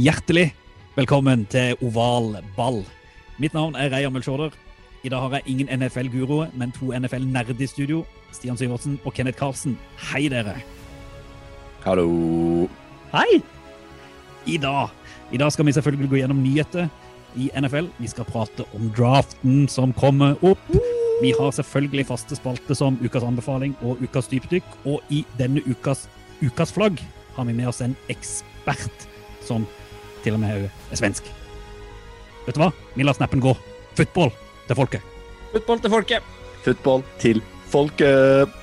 Hjertelig velkommen til Oval ball. Mitt navn er Reia Mølsjårder. I dag har jeg ingen NFL-guruer, men to NFL-nerder i studio. Stian Syvertsen og Kenneth Karlsen. Hei, dere. Hallo. Hei! I dag, I dag skal vi selvfølgelig gå gjennom nyheter i NFL. Vi skal prate om draften som kommer opp. Vi har selvfølgelig faste spalte som Ukas anbefaling og Ukas dypdykk. Og i denne ukas Ukas flagg har vi med oss en ekspert som til og med er svensk. Vet du hva? Vi lar snappen gå. Football til folket. Football til folket. Football til folket.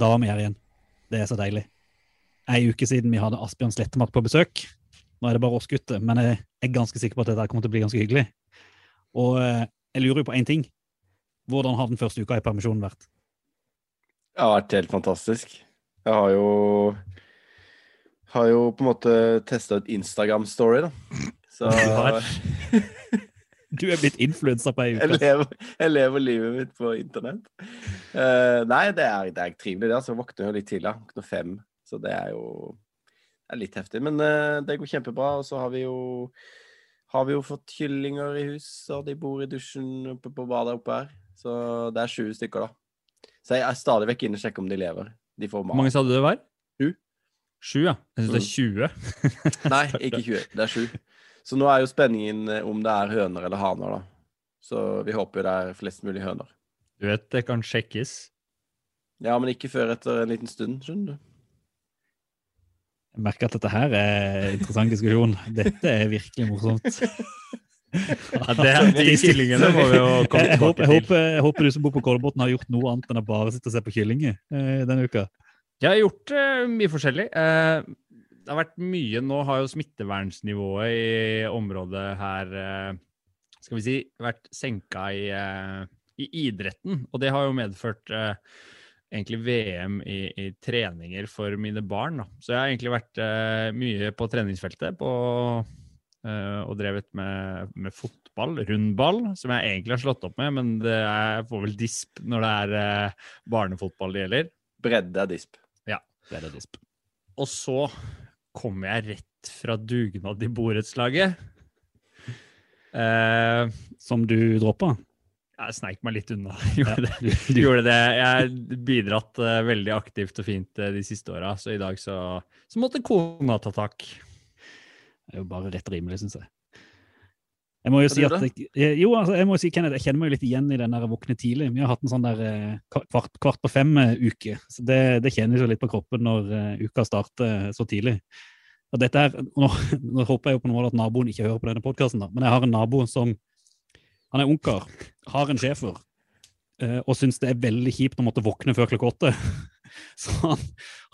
Da var vi her igjen. Det er så deilig. Ei uke siden vi hadde Asbjørn Slettemark på besøk. Nå er det bare oss gutter, men jeg er ganske sikker på at dette kommer til å bli ganske hyggelig. Og eh, jeg lurer jo på én ting. Hvordan har den første uka i permisjonen vært? Det har vært helt fantastisk. Jeg har jo har jo på en måte testa ut Instagram-story, da. Så Du er blitt influensa på ei jeg uke. lever, jeg lever livet mitt på internett. Uh, nei, det er, det er trivelig, det. altså. Jeg våkner jo litt tidlig. Våkner fem, så det er jo det er litt heftig. Men eh, det går kjempebra. Og så har vi jo har vi jo fått kyllinger i hus, og de bor i dusjen oppe på badet oppe her. Så det er 20 stykker, da. Så jeg er stadig vekk inne og sjekker om de lever. De får Hvor mange sa du det var? Sju. Sju, ja. Jeg syns det er 20. Nei, ikke 20. Det er sju. Så nå er jo spenningen eh, om det er høner eller haner, da. Så vi håper jo det er flest mulig høner. Du vet, det kan sjekkes. Ja, men ikke før etter en liten stund, skjønner du. Jeg merker at dette her er interessant diskusjon. Dette er virkelig morsomt. Ja, det er de kyllingene må vi jo komme Jeg, jeg, tilbake jeg, til. håper, jeg håper du som bor på Kolbotn har gjort noe annet enn å bare sitte og se på kyllinger eh, denne uka. Jeg har gjort eh, mye forskjellig. Eh, det har vært mye Nå har jo smittevernsnivået i området her eh, skal vi si, vært senka i, eh, i idretten. Og det har jo medført eh, egentlig VM i, i treninger for mine barn. Da. Så jeg har egentlig vært eh, mye på treningsfeltet på, eh, og drevet med, med fotball, rundball, som jeg egentlig har slått opp med, men det er, jeg får vel disp når det er eh, barnefotball det gjelder. Bredde er disp. Ja. Det er disp. Og så kom jeg rett fra dugnad i borettslaget. Eh, Som du droppa? Jeg sneik meg litt unna. Gjorde det. Du, du, Gjorde det. Jeg har bidratt uh, veldig aktivt og fint uh, de siste åra, så i dag så, så måtte kona ta tak. Det er jo bare rett rimelig, syns jeg. Jeg må jo si at eh, jo, altså, jeg må si, Kenneth, jeg kjenner meg litt igjen i den der våkne tidlig. Vi har hatt en sånn der kvart, kvart på fem-uke. så det, det kjennes jo litt på kroppen når uka starter så tidlig. Og dette her, nå, nå håper jeg jo på noe at naboen ikke hører på denne podkasten, men jeg har en nabo som Han er ungkar, har en schæfer, eh, og syns det er veldig kjipt å måtte våkne før klokka åtte. Så han,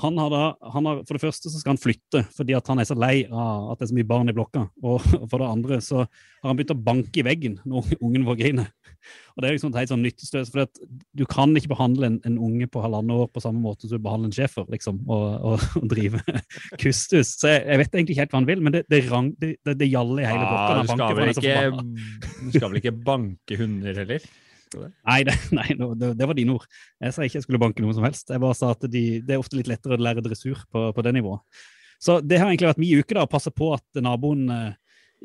han har da han har, For det første så skal han flytte fordi at han er så lei av at det er så mye barn i blokka. Og for det andre så har han begynt å banke i veggen når ungen får grine. Og det er liksom helt sånn nyttestøs, for du kan ikke behandle en, en unge på halvannet år på samme måte som du behandler en schæfer, liksom, og, og, og drive kustus. Så jeg, jeg vet egentlig ikke helt hva han vil, men det, det, rang, det, det, det gjaller i hele blokka. Ah, du, skal banker, ikke, du skal vel ikke banke hunder heller? Nei, det, nei no, det, det var dine ord. Jeg sa ikke jeg skulle banke noe som helst. Jeg bare sa at de, det er ofte litt lettere å lære dressur på, på det nivået. Så det har egentlig vært min uke, da, å passe på at naboen eh,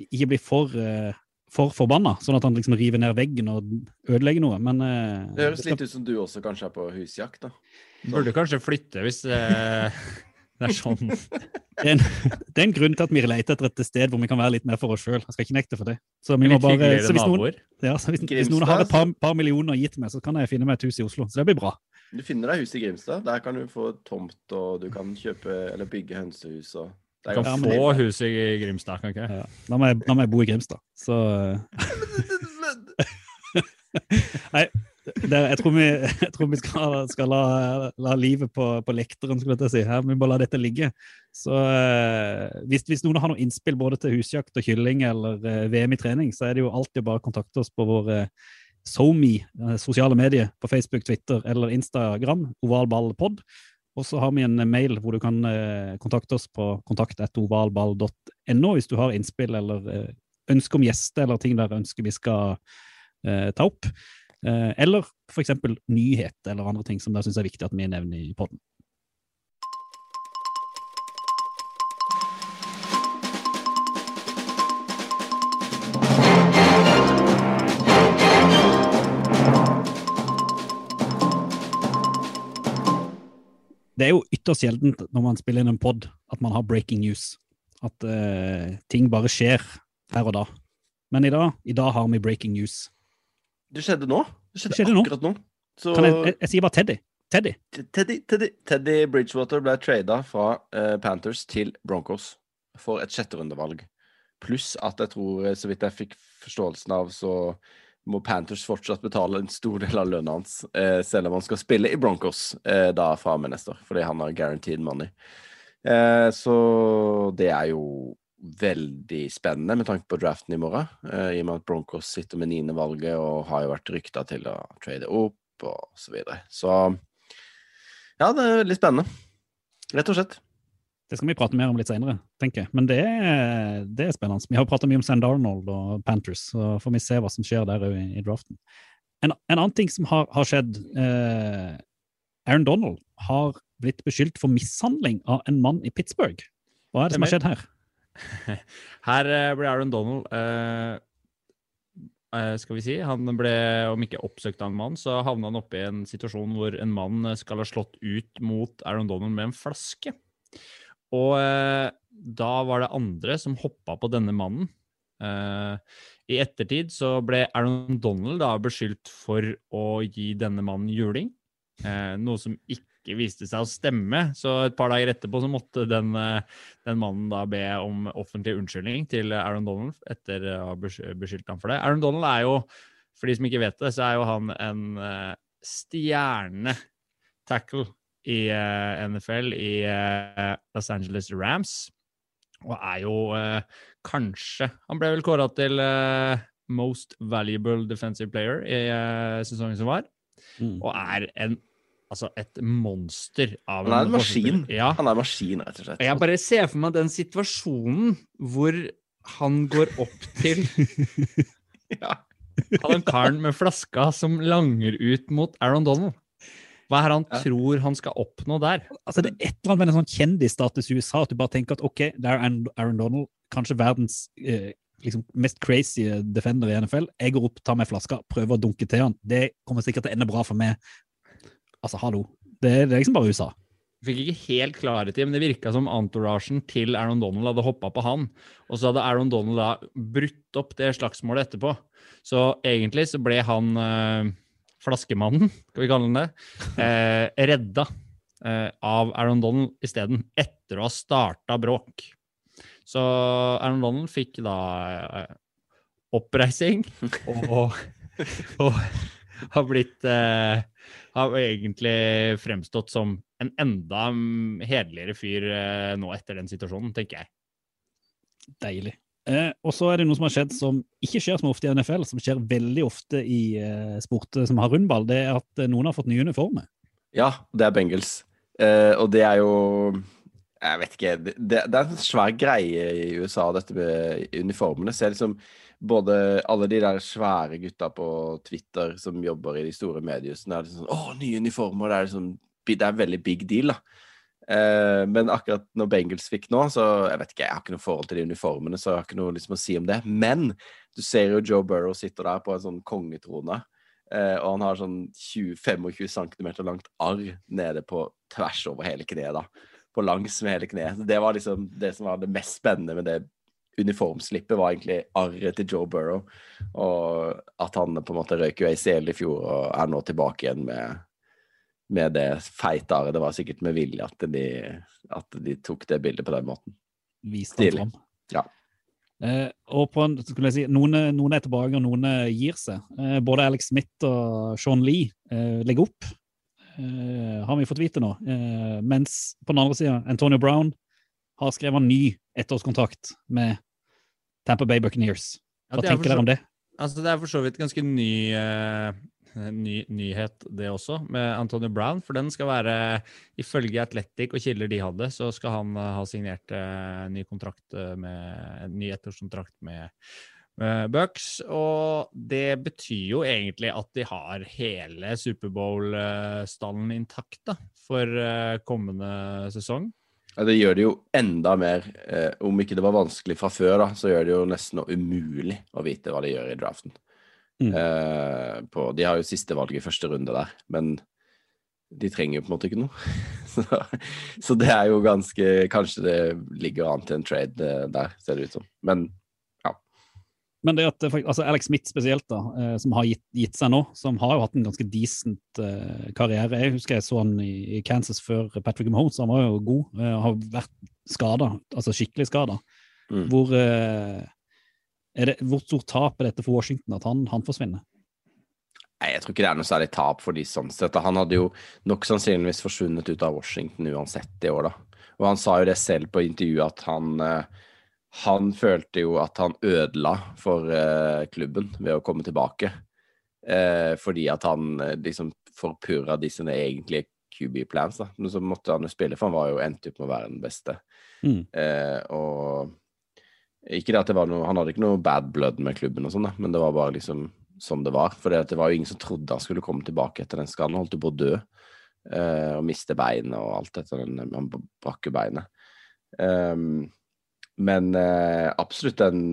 ikke blir for, eh, for forbanna, sånn at han liksom river ned veggen og ødelegger noe. Men eh, Det høres litt ut som du også kanskje er på husjakt, da. Burde kanskje flytte hvis, eh, Det er sånn. Det er, en, det er en grunn til at vi leter etter et sted hvor vi kan være litt mer for oss sjøl. Jeg skal ikke nekte for det. Så, vi må bare, så hvis, noen, ja, så hvis, hvis noen har et par, par millioner gitt meg, så kan jeg finne meg et hus i Oslo. Så det blir bra. Du finner deg hus i Grimstad. Der kan du få tomt, og du kan kjøpe eller bygge hønsehus. og Du kan få trivelig. hus i Grimstad, kan ikke? Ja. Da, må jeg, da må jeg bo i Grimstad. Så Nei, det, jeg, tror vi, jeg tror vi skal, skal la, la livet på, på lekteren, skulle jeg si. Her, vi må la dette ligge. Så eh, hvis, hvis noen har noe innspill både til husjakt og kylling eller eh, VM i trening, så er det jo alltid bare å kontakte oss på vår eh, SoMe, sosiale medier, på Facebook, Twitter eller Instagram, ovalballpod. Og så har vi en mail hvor du kan kontakte oss på kontakt.ovalball.no hvis du har innspill eller ønske om gjester eller ting der ønsker vi skal ta opp. Eh, eller f.eks. nyhet eller andre ting som dere syns er viktig at vi nevner i podden. Det er jo ytterst sjeldent når man spiller inn en pod at man har breaking news. At eh, ting bare skjer her og da. Men i dag, i dag har vi breaking news. Det skjedde nå. Det skjedde, Det skjedde akkurat nå. Så Kan jeg, jeg, jeg sier bare Teddy. Teddy. Teddy, Teddy, Teddy Bridgewater ble trada fra uh, Panthers til Broncos for et sjetterundevalg. Pluss at jeg tror, eh, så vidt jeg fikk forståelsen av, så må Panthers fortsatt betale en stor del av lønna hans, eh, selv om han skal spille i Broncos eh, da fra og med neste år, fordi han har guaranteed money. Eh, så det er jo veldig spennende med tanke på draften i morgen, Uh, i og med at Broncos sitter med niendevalget og har jo vært rykta til å trade opp og så videre. Så ja, det er veldig spennende. Rett og slett. Det skal vi prate mer om litt senere, tenker jeg. Men det er, det er spennende. Vi har pratet mye om Sand Arnold og Panthers, så får vi se hva som skjer der i, i draften. En, en annen ting som har, har skjedd eh, Aaron Donald har blitt beskyldt for mishandling av en mann i Pittsburgh. Hva er det som har skjedd her? Her eh, ble Aaron Donald eh, eh, Skal vi si Han ble, om ikke oppsøkt av en mann, så havna han oppe i en situasjon hvor en mann eh, skal ha slått ut mot Aaron Donald med en flaske. Og eh, da var det andre som hoppa på denne mannen. Eh, I ettertid så ble Aaron Donald da beskyldt for å gi denne mannen juling. Noe som ikke viste seg å stemme. Så et par dager etterpå så måtte den, eh, den mannen da be om offentlig unnskyldning til Aaron Donald etter å ha beskyldt ham for det. Aaron Donald er jo, for de som ikke vet det, så er jo han en eh, stjerne tackle i eh, NFL i Los Angeles Rams. Og er jo kanskje Han ble vel kåra til Most Valuable Defensive Player i sesongen som var. Mm. Og er en, altså et monster av Han er en maskin. Ja. Han er en maskin, rett og slett. Og jeg bare ser for meg den situasjonen hvor han går opp til Ja. han karen med flaska som langer ut mot Aaron Donald. Hva er det han Ja. tror han skal oppnå der? Altså, det er et eller annet med en sånn kjendisstatus i USA at du bare tenker at ok, det er Aaron Aaron Donald, kanskje verdens eh, liksom mest crazy defender i NFL. Jeg går opp, tar meg flaska, prøver å dunke til han. Det kommer sikkert til å ende bra for meg. Altså, hallo. Det, er- liksom bare USA. Fikk ikke helt klarhet i, men det virka som entouragen til Aaron Donald hadde hoppa på han. Og så hadde Aaron Donald da brutt opp det slagsmålet etterpå. Så egentlig så ble han eh, flaskemannen, skal vi kalle han det, eh, redda eh, av Aaron Donald isteden, etter å ha starta bråk. Så Aaron Donald fikk da oppreising og, og har blitt eh, Har egentlig fremstått som en enda hederligere fyr eh, nå etter den situasjonen, tenker jeg. Deilig. Eh, og så er det noe som har skjedd som ikke skjer som ofte i NFL, som skjer veldig ofte i eh, sporter som har rundball. Det er at eh, noen har fått nye uniformer. Ja, det er Bengals. Eh, og det er jo Jeg vet ikke. Det, det er en svær greie i USA, dette med uniformene. Så jeg liksom både alle de der svære gutta på Twitter som jobber i de store mediehusene, er liksom sånn Å, nye uniformer! Det er liksom Det er en veldig big deal, da. Eh, men akkurat når Bengals fikk nå, så jeg vet ikke, jeg har ikke noe forhold til de uniformene, så jeg har ikke noe liksom å si om det. Men du ser jo Joe Burrow sitter der på en sånn kongetrone. Eh, og han har sånn 20, 25 cm langt arr nede på tvers over hele kneet. da. på langs med hele kneet. Det var liksom det som var det mest spennende med det uniformslippet, var egentlig arret til Joe Burrow. Og at han på en måte røyk ACL i fjor og er nå tilbake igjen med, med det feite arret. Det var sikkert med vilje at de, at de tok det bildet på den måten. Viste det fram. Ja. Eh, og på en, skulle jeg si, noen, noen er tilbake, og noen gir seg. Eh, både Alex Smith og Sean Lee eh, legger opp, eh, har vi fått vite nå. Eh, mens på den andre sida, Antonio Brown har skrevet ny ettårskontrakt med Tampa Bay Buccaneers. Hva er tenker dere om det? Altså, det er for så vidt ganske ny, uh, ny nyhet, det også, med Antonio Brown. For den skal være, ifølge Athletic og kilder de hadde, så skal han uh, ha signert uh, ny kontrakt med ny ettårskontrakt med, med Bucks. Og det betyr jo egentlig at de har hele Superbowl-stallen intakt da, for kommende sesong. Ja, det gjør det jo enda mer eh, Om ikke det var vanskelig fra før, da, så gjør det jo nesten umulig å vite hva de gjør i draften. Mm. Eh, på, de har jo siste valg i første runde der, men de trenger jo på en måte ikke noe. så, så det er jo ganske Kanskje det ligger an til en trade eh, der, ser det ut som. Men Men det at eh, altså Alex Smith spesielt, da, eh, som har gitt, gitt seg nå, som har jo hatt en ganske decent eh, karriere. Jeg husker jeg så han i, Kansas før Patrick Mahomes, han var jo god. har vært skada, altså skikkelig skada. Mm. Hvor, det, hvor stort tap er dette for Washington at han, han forsvinner? Nei, jeg tror ikke det er noe særlig tap for de sånn sett. Han hadde jo nok sannsynligvis forsvunnet ut av Washington uansett i år, da. Og han sa jo det selv på intervjuet at han eh, han følte jo at han ødela for eh, klubben ved å komme tilbake. Eh, fordi at han eh, liksom forpurra de sine egentlige QB-plans. da. Men så måtte han jo spille, for han var jo endt opp med å være den beste. Mm. Eh, og ikke det at det var noe Han hadde ikke noe bad blood med klubben, og sånn da, men det var bare liksom sånn det var. For det var jo ingen som trodde han skulle komme tilbake etter den skaden. Han holdt jo på å dø eh, og miste beinet og alt etter den Han brakk jo beinet. Um, men eh, absolutt en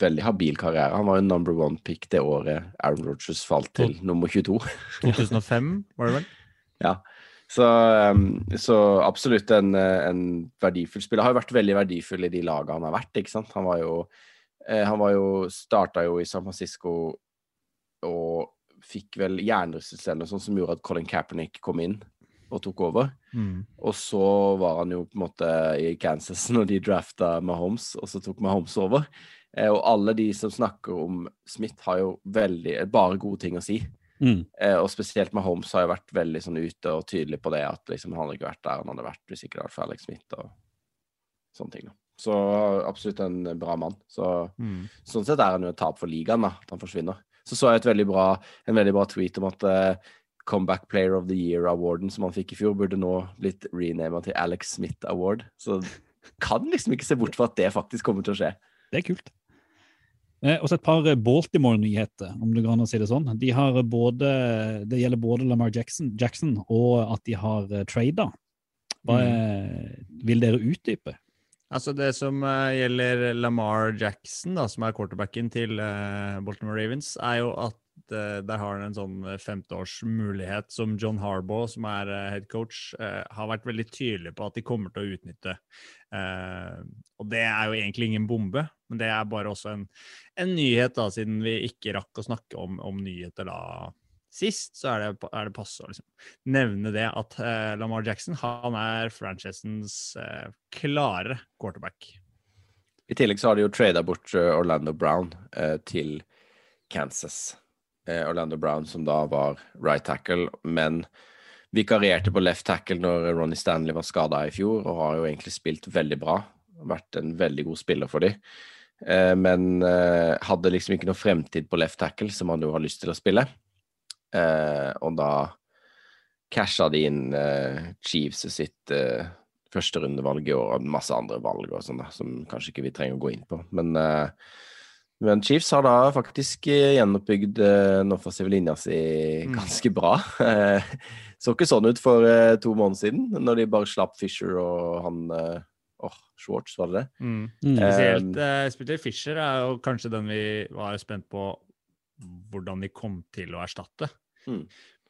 veldig habil karriere. Han var jo number one pick det året Aaron Rodgers falt til nummer 22. 2005, var det vel? Ja. Så, um, så absolutt en, eh, en verdifull spiller. Har jo vært veldig verdifull i de lagene han har vært, ikke sant. Han var jo, eh, han var jo Starta jo i San Francisco og fikk vel hjernerystelse eller noe sånt som gjorde at Colin Kaepernick kom inn og tok over. Mm. Og så var han jo på en måte i Kansas når de drafta Mahomes, og så tok Mahomes over. Eh, og alle de som snakker om Smith, har jo veldig, bare gode ting å si. Mm. Eh, og spesielt Mahomes har jo vært veldig sånn ute og tydelig på det, at liksom, han hadde ikke vært der han hadde vært hvis ikke det hadde vært Alex Smith og sånne ting. da. Så absolutt en bra mann. Så Mm. sånn sett er han jo et tap for ligaen, da, at han forsvinner. Så så jeg veldig bra, en veldig bra tweet om at eh, Comeback Player of the Year-awarden som han fikk i fjor, burde nå blitt renama til Alex Smith Award. Så kan liksom ikke se bort fra at det faktisk kommer til å skje. Det er kult. Eh, også et par eh, Baltimore-nyheter, om det går an å si det sånn. De har både, det gjelder både Lamar Jackson, Jackson og at de har uh, trada. Hva er, Vil dere utdype? Altså Det som eh, gjelder Lamar Jackson, da, som er quarterbacken til eh, Baltimore Ravens, er jo at eh, der har han en sånn eh, femteårsmulighet som John Harbaugh, som er uh, head coach, eh, har vært veldig tydelig på at de kommer til å utnytte. Eh, og det er jo egentlig ingen bombe, men det er bare også en, en nyhet, da, siden vi ikke rakk å snakke om, om nyheter da sist, så er det, er det passe å liksom nevne det at eh, Lamar Jackson han er franchisens eh, klare quarterback. I tillegg så har de jo trada bort eh, Orlando Brown eh, til Kansas. Eh, Orlando Brown som da var right tackle, men vikarierte på left tackle når Ronny Stanley var skada i fjor, og har jo egentlig spilt veldig bra. Vært en veldig god spiller for dem. Eh, men eh, hadde liksom ikke noe fremtid på left tackle, som han jo har lyst til å spille. Og da casha de inn Chiefs sitt eh, første rundevalg i år, og masse andre valg og sånn, som kanskje ikke vi trenger å gå inn på. Men, men Chiefs har da faktisk eh, gjenoppbygd eh, den offensive linja si Mm. ganske bra. Eh, Så ikke sånn ut for to måneder siden, når de bare slapp Fisher og han Åh, Schwartz, var det det? Mm. Mm. Spesielt, eh, spesielt Fischer er jo kanskje den vi var spent på hvordan de kom til å erstatte. Mm.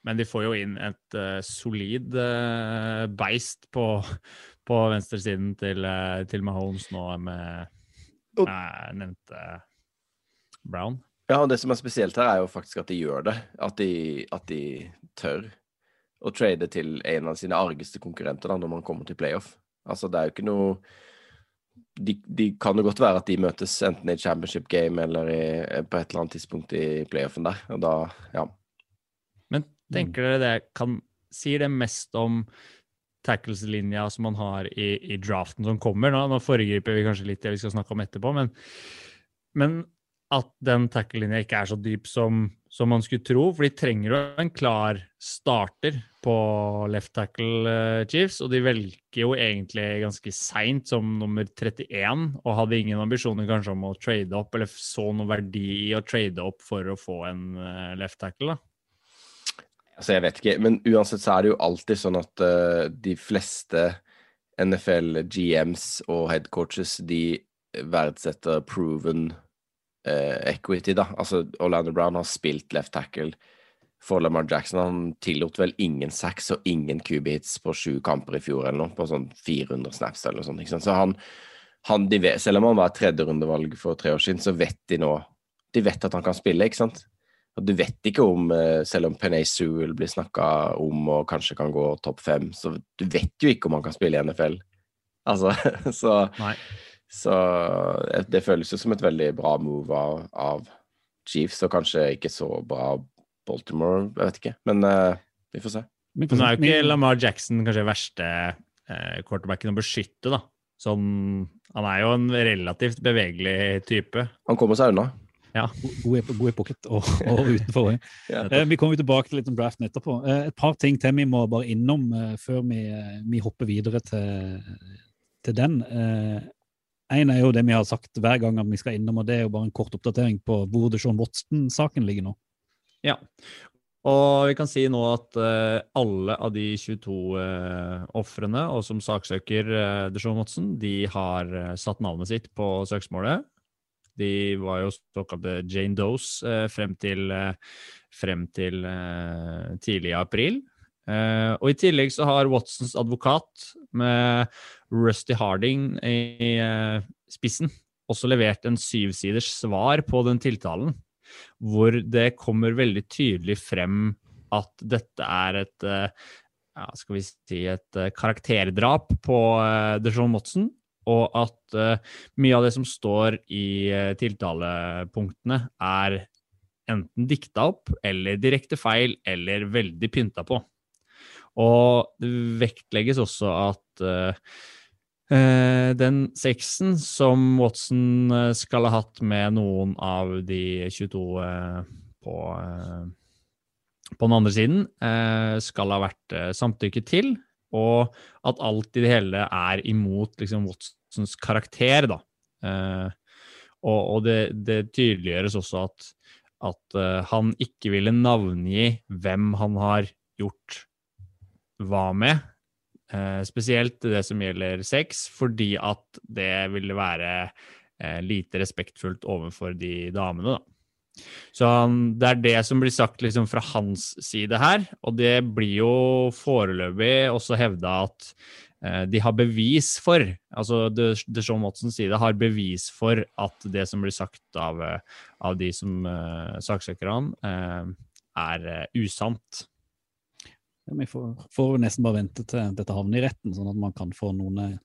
Men de får jo inn et uh, solid uh, beist på, på venstresiden til, uh, til Mahomes nå med med nevnte Brown. Ja, og det som er spesielt her, er jo faktisk at de gjør det. At de, at de tør å trade til en av sine argeste konkurrenter da, når man kommer til playoff. Altså, det er jo ikke noe de, de kan jo godt være at de møtes enten i championship game eller i, på et eller annet tidspunkt i playoffen der. Og da, ja. Men tenker dere det kan Sier det mest om tackles-linja som man har i, i draften som kommer? Nå, nå foregriper vi kanskje litt det vi skal snakke om etterpå, men, men at den tackle-linja ikke er så dyp som, som man skulle tro. For de trenger jo en klar starter på left tackle uh, Chiefs, og de velger jo egentlig ganske seint som nummer 31, og hadde ingen ambisjoner kanskje om å trade opp, eller så noe verdi i å trade opp for å få en uh, left tackle, da. Altså, jeg vet ikke, men uansett så er det jo alltid sånn at uh, de fleste NFL GMs og headcoaches, de verdsetter proven equity, da. Altså, Orlando Brown har spilt left tackle for Lamar Jackson. Han tillot vel ingen sacks og ingen QB-hits på sju kamper i fjor eller noe, på sånn 400 snaps eller noe sånt. Så han, han vet, selv om han var tredjerundevalg for tre år siden, så vet de nå De vet at han kan spille, ikke sant? Og du vet ikke om, eh, selv om Penay Sewell blir snakka om og kanskje kan gå topp fem, så du vet jo ikke om han kan spille i NFL. Altså, så, Nei. Så eh, det føles jo som et veldig bra move av, av Chiefs, og kanskje ikke så bra Baltimore, jeg vet ikke. Men uh, vi får se. Men Nå er jo ikke Lamar Jackson kanskje verste eh, quarterbacken å beskytte, da. Som han er jo en relativt bevegelig type. Han kommer seg unna. God i- god i pocket og, og utenfor. Ja, Eh, vi kommer tilbake til litt om draften etterpå. Eh, et par ting til vi må bare innom før vi, vi hopper videre til, til den. Eh, en er jo det vi har sagt hver gang at vi skal innom, og det er jo bare en kort oppdatering på hvor Deshaun Watson-saken ligger nå. Ja. Og vi kan si nå at uh, alle av de 22 uh, ofrene og som saksøker uh, Deshaun Watson, de har uh, satt navnet sitt på søksmålet. De var jo såkalte Jane Does eh, frem til, eh, frem til eh, tidlig i april. Eh, og i tillegg så har Watsons advokat med Rusty Harding i uh, spissen også levert en syvsiders svar på den tiltalen hvor det kommer veldig tydelig frem at dette er et uh, ja, skal vi si et karakterdrap på uh, Deshaun Watson, og at mye av det som står i tiltalepunktene, er enten dikta opp eller direkte feil eller veldig pynta på. Og det vektlegges også at eh, den sexen som Watson eh, skal ha hatt med noen av de 22 uh, på, uh, på den andre siden, skal ha vært samtykke til, og at alt i det hele er imot liksom, Watsons karakter, da. Og og det, det tydeliggjøres også at, at han ikke ville navngi hvem han har gjort hva med, eh, spesielt det som gjelder sex, fordi at det ville være eh, lite respektfullt overfor de damene, da. Så han, det er det som blir sagt liksom fra hans side her, og det blir jo foreløpig også hevda at eh, de har bevis for, altså Deshaun Watsons side har bevis for at det som blir sagt av, av de som eh, saksøker han, er usant. Vi får, får nesten bare vente til dette havner i retten, sånn at man kan få noen eh,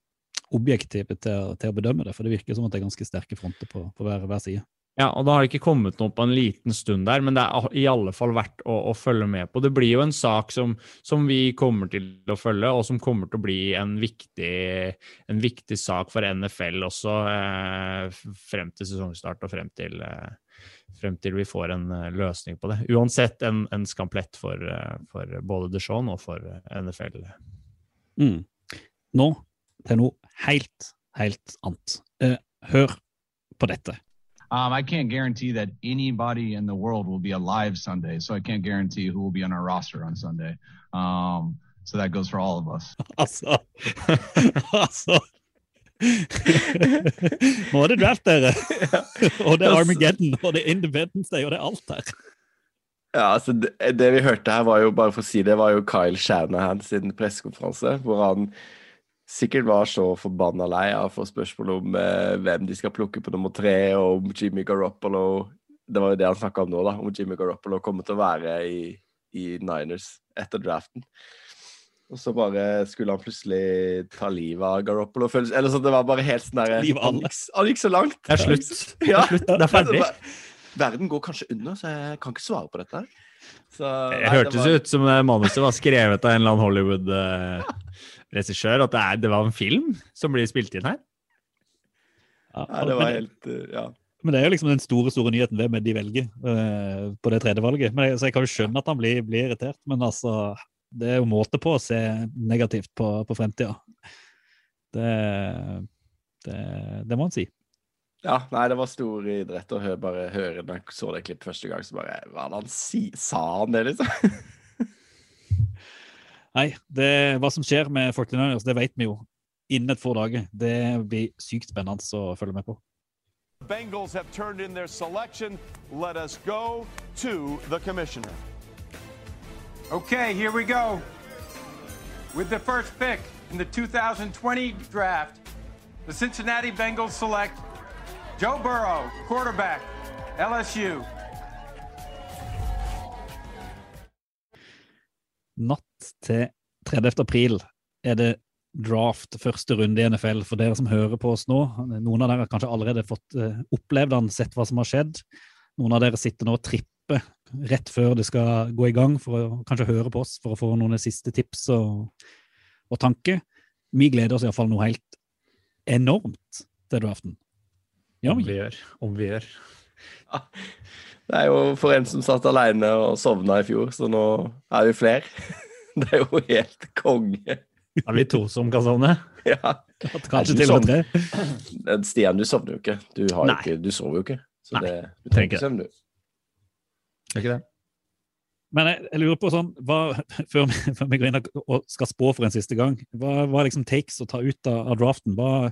objektive til, til å bedømme det. For det virker som at det er ganske sterke fronter på, på hver, hver side. Ja, og da har det ikke kommet noe på en liten stund der, men det er i alle fall verdt å, å følge med på. Det blir jo en sak som, som vi kommer til å følge, og som kommer til å bli en viktig, en viktig sak for NFL også eh, frem til sesongstart og frem til, eh, frem til vi får en eh, løsning på det. Uansett en, en skamplett for, eh, for både Deshaun og for eh, NFL. Mm. Nå til noe helt, helt annet. Eh, hør på dette. Um, I can't guarantee that anybody in the world will be alive Sunday, so I can't guarantee who will be on our roster on Sunday. Um, so that goes for all of us. Altså Altså Nå er det draft, dere. Og det er Armageddon, og det er Independence Day, og det er alt her. Ja, altså det, det vi hørte her, var jo bare for å si det, var jo Kyle Shanahan sin pressekonferanse, hvor han sikkert var så forbanna lei av å få spørsmål om eh, hvem de skal plukke på nummer tre, og om Jimmy Garoppolo Det var jo det han snakka om nå, da, om Jimmy Garoppolo kommer til å være i, i Niners etter draften. Og så bare skulle han plutselig ta livet av Garoppolo. Eller så det var bare helt sånn derre han, han gikk så langt. Det er slutt. Ja. Det er ferdig. Verden går kanskje under, så jeg kan ikke svare på dette. Så, nei, Det hørtes var- ut som manuset var skrevet av en eller annen Hollywood-regissør. At det, er, det var en film som blir spilt inn her. Ja, Nei, det var helt uh, Ja. men det er jo liksom den store store nyheten hvem er de velger uh, på det tredje valget. Men jeg, så jeg kan jo skjønne at han blir, blir irritert, men altså det er jo måte på å se negativt på, på fremtida. Det, det, det må en si. ja. Nei, det var stor idrett å høre, bare høre når jeg så det klippet første gang. Så bare Hva er det han si? Sa han det, liksom? Nei, det, hva som skjer med 49ers, det vet vi jo innen et få dager. Det blir sykt spennende å følge med på. Bengals have turned in their selection. Let us go to the commissioner. Okay, here we go. With the first pick in the 2020 draft, the Cincinnati Bengals select Joe Burrow, quarterback, LSU. Natt til 30. april er det draft, første runde i NFL. For dere som hører på oss nå, noen av dere har kanskje allerede fått eh, opplevd den, sett hva som har skjedd. Noen av dere sitter nå og tripper rett før det skal gå i gang, for å kanskje høre på oss for å få noen siste tips og, og tanker. Vi gleder oss iallfall noe helt enormt til draften. Ja, Om vi? gjør. Om vi gjør. Det er jo for en som satt alene og sovna i fjor, så nå er vi flere. Det er jo helt konge. Er vi to som kan sovne? Ja. Kanskje til og med tre. Stian, du sovner jo ikke. Du, ikke, du sover jo ikke. Så det, du trenger ikke søvn, du. Er ikke det? Men jeg, jeg lurer på sånn, hva, før, vi, før vi går inn og- skal spå for en siste gang, hva, hva er liksom takes å ta ut av, av draften? Hva,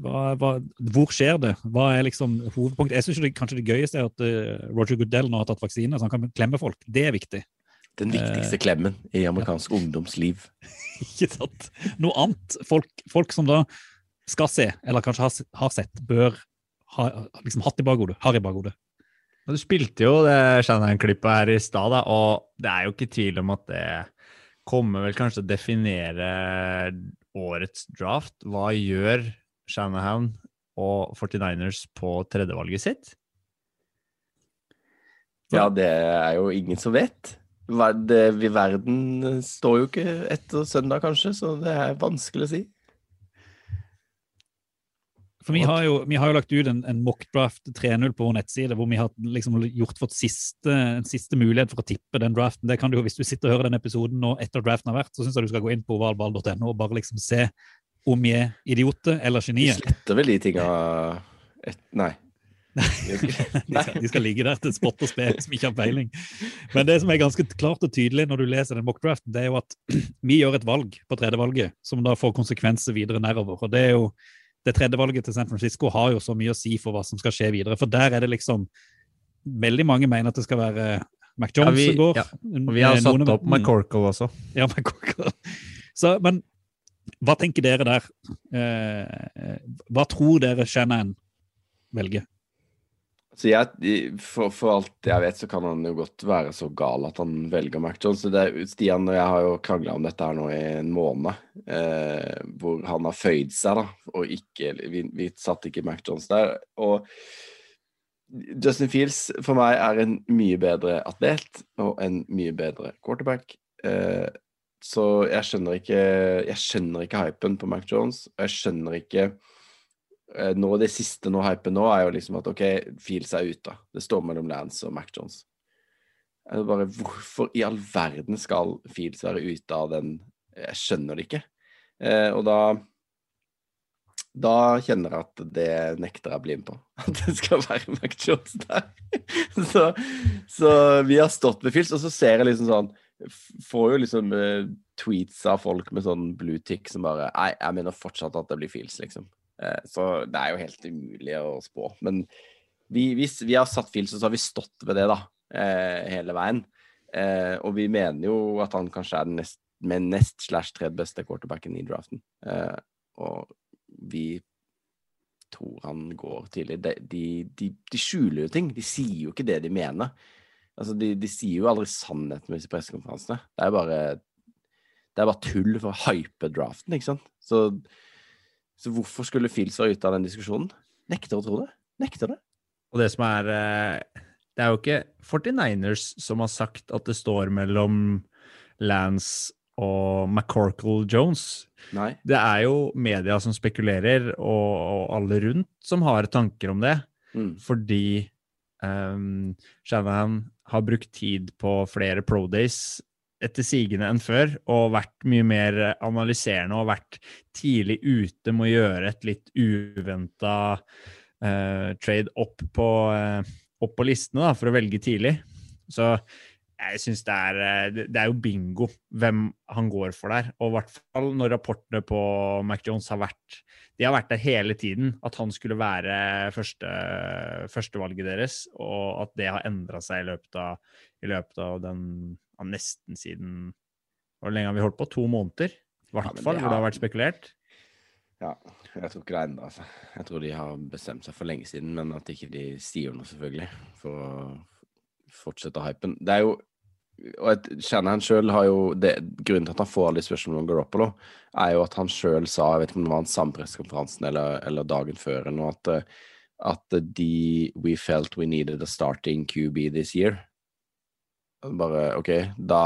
hva, hva, hvor skjer det? Hva er liksom hovedpunktet? Jeg synes kanskje det gøyeste er at uh, Roger Goodell nå har tatt vaksine, så han kan klemme folk. Det er viktig. Den viktigste klemmen i amerikansk ungdomsliv. Ikke sant? Noe annet. Folk, folk som da skal se, eller kanskje har, har sett, bør ha liksom hatt i bakhodet. Har i bakhodet. Du spilte jo det Shannon-klippet her i stad, og det er jo ikke tvil om at det kommer vel kanskje til å definere årets draft. Hva gjør Shanahan og 49ers på tredjevalget sitt? Ja, det er jo ingen som vet. Ver- Verden står jo ikke etter søndag, kanskje, så det er vanskelig å si. For vi har jo, vi har jo lagt ut en, en mockdraft 3.0 på vår nettside, hvor vi har liksom gjort vårt siste, en siste mulighet for å tippe den draften. Det kan du jo, Hvis du sitter og hører den episoden nå etter draften har vært, så syns jeg du skal gå inn på ovalball.no og bare liksom se om vi er idioter eller Vi genier. sletter vel de tinga et, Nei. De skal, de skal ligge der til spott og spe som ikke har peiling. Men det som er ganske klart og tydelig når du leser den mockdraften, det er jo at vi gjør et valg på tredje valget som da får konsekvenser videre nedover. Og det er jo det tredje valget til San Francisco har jo så mye å si for hva som skal skje videre. For der er det liksom Veldig mange mener at det skal være Mac Jones Ja, vi- som går. ja, Og vi har satt noen- opp McCorkle også. ja, McCorkle. så, men hva tenker dere der? Eh, hva tror dere Shannon velger? Jeg, for, for alt jeg vet, så kan han jo godt være så gal at han velger Mac Jones. Er- Stian og jeg har jo krangla om dette her nå i en måned, eh, hvor han har føyd seg, da, og ikke Vi, vi satte ikke Mac Jones der. Og Justin Fields for meg er en mye bedre atlet og en mye bedre quarterback. Eh, så jeg skjønner ikke Jeg skjønner ikke hypen på Mac Jones. og Jeg skjønner ikke nå Det siste nå hypen nå er jo liksom at OK, Fields er ute. Det står mellom Lance og Mac Jones. Jeg bare, Hvorfor i all verden skal Fields være ute av den Jeg skjønner det ikke. Eh, og da da kjenner jeg at det nekter jeg å bli med på. At det skal være Mac Jones der. så, så vi har stått ved Fields, og så ser jeg liksom sånn Får jo liksom uh, tweets av folk med sånn blue tick som bare Nei, jeg mener fortsatt at det blir Fields, liksom. Eh, så det er jo helt umulig å spå. Men vi, hvis vi har satt Phil, så har vi stått ved det, da. eh, hele veien. Eh, og vi mener jo at han kanskje er den nest, med nest slash tredje beste quarterbacken i draften. Og vi tror han går tidlig. De, de, de, de skjuler jo ting. De sier jo ikke det de mener. Altså, de, de sier jo aldri sannheten med disse pressekonferansene. Det er bare det er bare tull for å hype draften, ikke sant? Så, så hvorfor skulle Fields være ute av den diskusjonen? Nekter å tro det. Nekter det. Og det som er eh, Det er jo ikke 49ers som har sagt at det står mellom Lance og McCorkle Jones. Nei. Det er jo media som spekulerer, og, og alle rundt som har tanker om det. Mm. Fordi um, Shanahan har brukt tid på flere pro days etter sigende enn før, og vært mye mer analyserende og vært tidlig ute med å gjøre et litt uventa uh, trade opp på, uh, opp på listene da, for å velge tidlig. Så jeg syns eh, det- Det er jo bingo hvem han går for der. Og i hvert fall når rapportene på Mac Jones har vært De har vært der hele tiden. At han skulle være første, førstevalget deres, og at det har endra seg i løpet av, i løpet av den nesten siden Hvor lenge har vi holdt på? To måneder? I hvert Ja, fall, hvor det har vært spekulert. Ja, jeg tror ikke det ender, altså. Jeg tror de har bestemt seg for lenge siden, men at ikke de sier noe, selvfølgelig, for å fortsette hypen. Det er jo og et, Shanahan sjøl har jo det, Grunnen til at han får alle de spørsmålene om Garoppolo, er jo at han sjøl sa, jeg vet ikke om det var samme pressekonferansen eller, eller dagen før, eller noe, at, eh, at de We felt we needed a starting QB this year. Bare OK, da,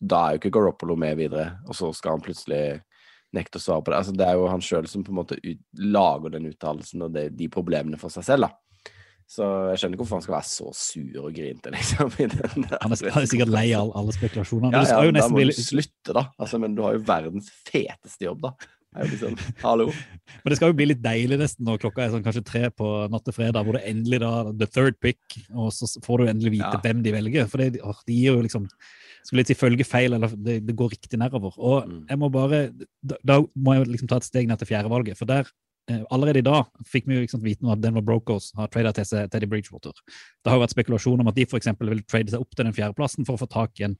da er jo ikke Garoppolo med videre, og så skal han plutselig nekte å svare på det. Altså, det er jo han sjøl som på en måte ut, lager den uttalelsen og det, de problemene for seg selv, da. Så jeg skjønner ikke hvorfor han skal være så sur og grinte, liksom. Han er, han er sikkert lei av alle spekulasjonene. Ja, Men det ja, skal jo nesten bli du slutte, da. Altså, men du har jo verdens feteste jobb, da. Liksom, hallo. Men det skal jo bli litt deilig nesten når klokka er sånn kanskje tre på natt til fredag, hvor det endelig da the third pick, og så får du endelig vite Ja. hvem de velger. For det, åh, de gir jo liksom Skulle litt si følge feil, eller det, det går riktig nedover. Og Mm. jeg må bare Da, da må jeg liksom ta et steg ned til fjerdevalget, for der eh, Allerede i dag fikk vi jo liksom vite at Denver Brokers har tradet til seg Teddy Bridgewater. Det har jo vært spekulasjon om at de for vil trade seg opp til den fjerdeplassen for å få tak i en,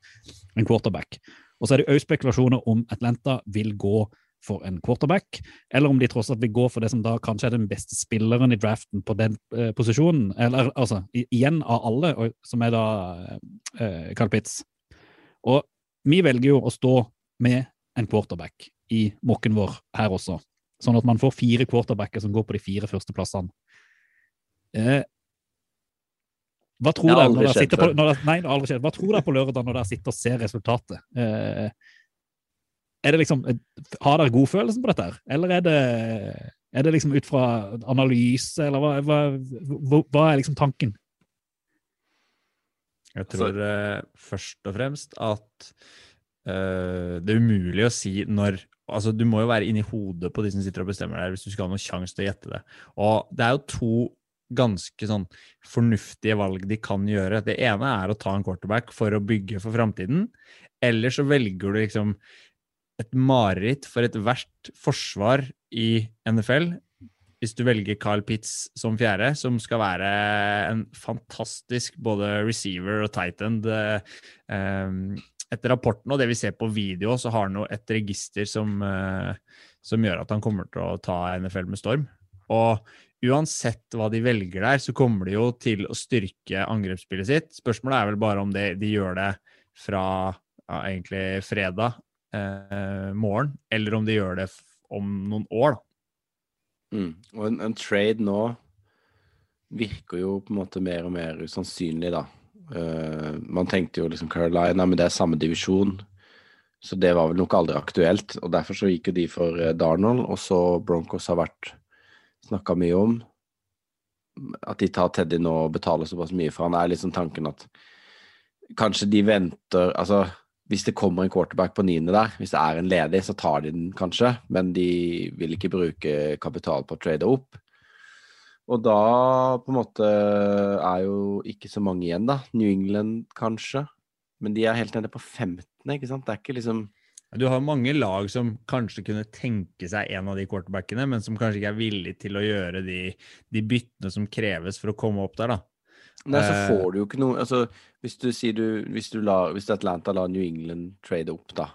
en quarterback. Og så er det òg spekulasjoner om Atlanta vil gå for en quarterback, eller om de tross alt vil gå for det som da kanskje er den beste spilleren i draften på den eh, posisjonen. Eller altså, igjen av alle, og, som er da eh, Carl Pitts. Og vi velger jo å stå med en quarterback i mokken vår her også, sånn at man får fire quarterbacker som går på de fire første plassene. Eh, hva tror dere når dere sitter på, når det, nei, det har aldri skjedd. Hva tror dere på lørdag når dere sitter og ser resultatet? Eh, er det liksom, har dere godfølelsen på dette, her? eller er det, er det liksom ut fra analyse, eller hva, hva, hva, hva er liksom tanken? Jeg Altså- tror eh, først og fremst at uh, det er umulig å si når Altså, du må jo være inni hodet på de som sitter og bestemmer der, hvis du skal ha noen sjanse til å gjette det. Og det er jo to ganske sånn fornuftige valg de kan gjøre. Det ene er å ta en quarterback for å bygge for framtiden, eller så velger du liksom et mareritt for et verst forsvar i NFL hvis du velger Carl Pitts som fjerde, som skal være en fantastisk både receiver og tight end eh, um, Etter rapporten og det vi ser på video, så har han et register som, eh, som gjør at han kommer til å ta NFL med storm. Og uansett hva de velger der, så kommer de jo til å styrke angrepsspillet sitt. Spørsmålet er vel bare om det, de gjør det fra ja, egentlig fredag eh, morgen, eller om de gjør det om noen år. Mm. Og en, en trade nå virker jo på en måte mer og mer usannsynlig, da. Uh, man tenkte jo liksom Carolina, men det er samme divisjon. Så det var vel nok aldri aktuelt. Og derfor så gikk jo de for eh, Darnold, og så Broncos har vært snakka mye om. At de tar Teddy nå og betaler såpass mye for han, er liksom tanken at kanskje de venter Altså, hvis det kommer en quarterback på niende der, hvis det er en ledig, så tar de den kanskje, men de vil ikke bruke kapital på å trade opp. Og da på en måte er jo ikke så mange igjen, da. New England kanskje. Men de er helt nede på 15., ikke sant. Det er ikke liksom Du har mange lag som kanskje kunne tenke seg en av de quarterbackene, men som kanskje ikke er villig til å gjøre de, de byttene som kreves for å komme opp der. da. Nei, så Eh, får du jo ikke noe Altså, hvis du sier du Hvis, du la, hvis Atlanta lar New England trade opp, da,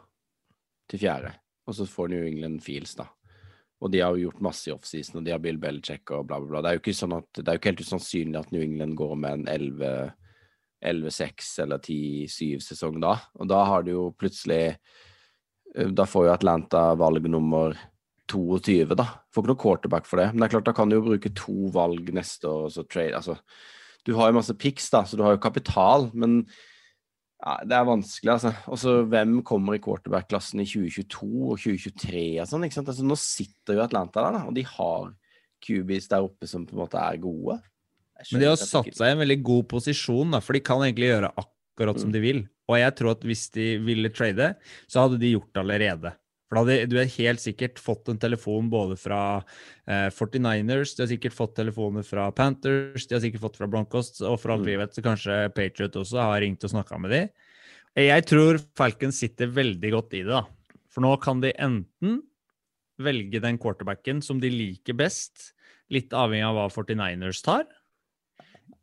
til fjerde, og så får New England Fields, da. Og de har jo gjort masse i offseason, og de har Bill Belichick og bla, bla, bla. Det er jo ikke sånn at Det er jo ikke helt usannsynlig at New England går med en 11 11-6 eller 10-7-sesong da. Og da har du jo plutselig eh, Da får jo Atlanta valg nummer 22, da. Får ikke noe quarterback for det. Men det er klart, da kan du jo bruke to valg neste år, og så trade Altså, du har jo masse pics, da, så du har jo kapital, men ja, det er vanskelig, altså. Og så hvem kommer i quarterback-klassen i 2022 og 2023 og sånn, ikke sant. Altså, nå sitter jo Atlanta der, da, og de har Cubies der oppe som på en måte er gode. Men de har satt seg i en veldig god posisjon, da, for de kan egentlig gjøre akkurat som de vil. Og jeg tror at hvis de ville trade, så hadde de gjort det allerede. For da hadde du helt sikkert fått en telefon både fra eh, 49ers, de har sikkert fått telefoner fra Panthers, de har sikkert fått fra Broncos, og for alt vi vet så kanskje Patriot også har ringt og snakka med de. Jeg tror Falcons sitter veldig godt i det, da. For nå kan de enten velge den quarterbacken som de liker best, litt avhengig av hva 49ers tar,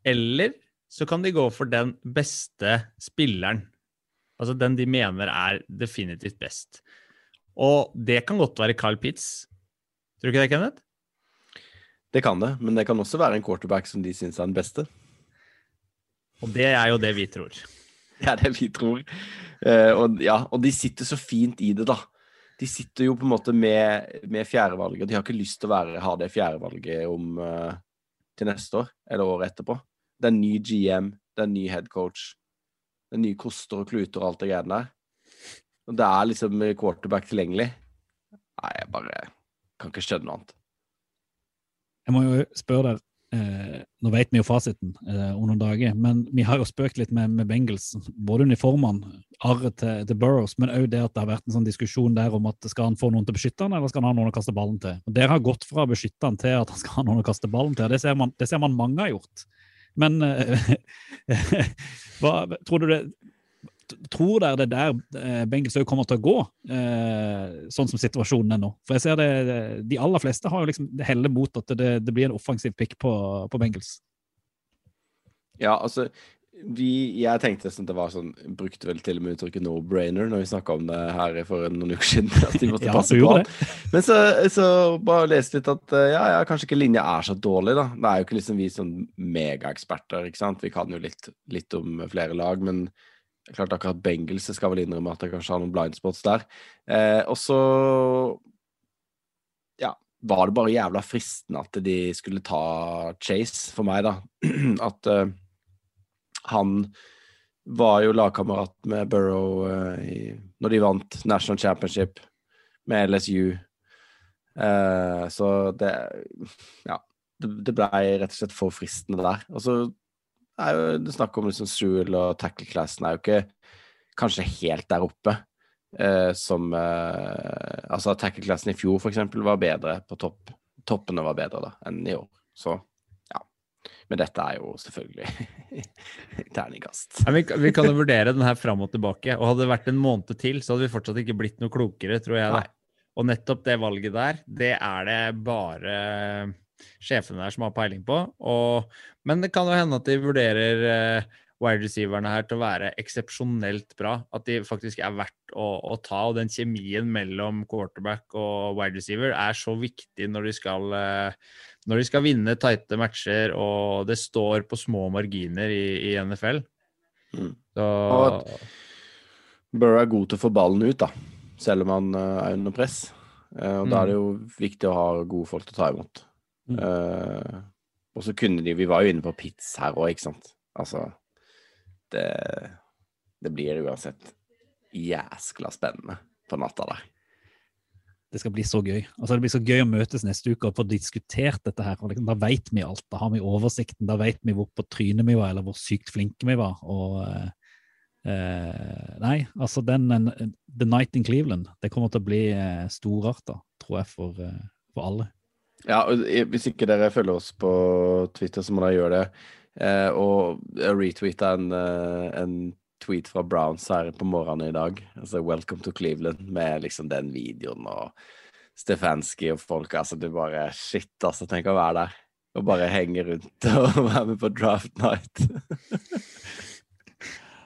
eller så kan de gå for den beste spilleren. Altså den de mener er definitivt best. Og det kan godt være Carl Pitts. Tror du ikke det, Kenneth? Det kan det, men det kan også være en quarterback som de syns er den beste. Og det er jo det vi tror. Det er det vi tror. Eh, og, ja, og de sitter så fint i det, da. De sitter jo på en måte med, med fjerdevalget. De har ikke lyst til å være, ha det fjerdevalget om eh, til neste år eller året etterpå. Det er ny GM, det er ny headcoach, det er nye koster og kluter og alt det greiene der. Og det er liksom quarterback tilgjengelig. Nei, jeg bare kan ikke skjønne noe annet. Jeg må jo spørre deg, eh, nå vet vi jo fasiten eh, om noen dager, men vi har jo spøkt litt med, med Bengals, både uniformene, arret til, til Burrows, men òg det at det har vært en sånn diskusjon der om at skal han få noen til å beskytte han, eller skal han ha noen å kaste ballen til? Og Dere har gått fra å beskytte han til at han skal ha noen å kaste ballen til, det ser man, det ser man mange har gjort. Men eh, hva, tror du det Tror dere det er der eh, òg kommer til å gå, eh, sånn som situasjonen er nå? For jeg ser det, De aller fleste har jo liksom heller mot at det, det blir en offensiv pick på, på Bengals. Ja, altså vi, jeg tenkte sånn, det var sånn Brukte vel til og med uttrykket no-brainer når vi snakka om det her for noen uker siden. At de måtte Ja, passe på Det. Men så, så bare leste litt at eh, ja, ja, kanskje ikke linja er så dårlig, da. Det er jo ikke liksom vi sånn megaeksperter, ikke sant. Vi kan jo litt, litt om flere lag, men klart akkurat Bengels skal vel innrømme at jeg kanskje har noen blindspots der. Eh, og så ja, var det bare jævla fristende at de skulle ta Chase for meg, da. At eh, han var jo lagkamerat med Burrow eh, i, når de vant National Championship med LSU. Eh, så det Ja. Det, det blei rett og slett for fristende der. Og så er jo det snakk om liksom Sewell og tackle-classen er jo ikke kanskje helt der oppe. Eh, som eh, Altså tackle-classen i fjor, for eksempel, var bedre på topp. Toppene var bedre da enn i år. Så ja. Men dette er jo selvfølgelig terningkast. Ja, vi, vi kan jo vurdere den her fram og tilbake. Og hadde det vært en måned til, så hadde vi fortsatt ikke blitt noe klokere, tror jeg. da. Nei. Og nettopp det valget der, det er det bare sjefene der som har peiling på. Og, men det kan jo hende at de vurderer eh, wide receiverne her til å være eksepsjonelt bra. At de faktisk er verdt å, å ta. Og den kjemien mellom quarterback og wide receiver er så viktig når de skal eh, når de skal vinne tighte matcher, og det står på små marginer i, i NFL. Mm. Så Og Burrow er god til å få ballen ut, da. Selv om han eh, er under press. Eh, og da er det jo viktig å ha gode folk til å ta imot. Mm. Eh, og så kunne de Vi var jo inne på pits her òg, ikke sant. Altså det, det blir uansett jæskla spennende på natta der. Det skal bli så gøy. Altså, det blir så gøy å møtes neste uke og få diskutert dette her. liksom, Da vet vi alt. Da har vi oversikten. Da vet vi hvor på trynet vi var, eller hvor sykt flinke vi var. og uh, Nei, altså den uh, The Night in Cleveland, det kommer til å bli uh, storarta, tror jeg, for, for alle. Ja, og hvis ikke dere følger oss på Twitter, så må dere gjøre det. Eh, og retweeta en, eh, en tweet fra Browns her på morgenen i dag. Altså 'Welcome to Cleveland', med liksom den videoen og Stefanski og folk. Altså, du bare Shit, altså. Tenk å være der. Og bare henge rundt og være med på draft night.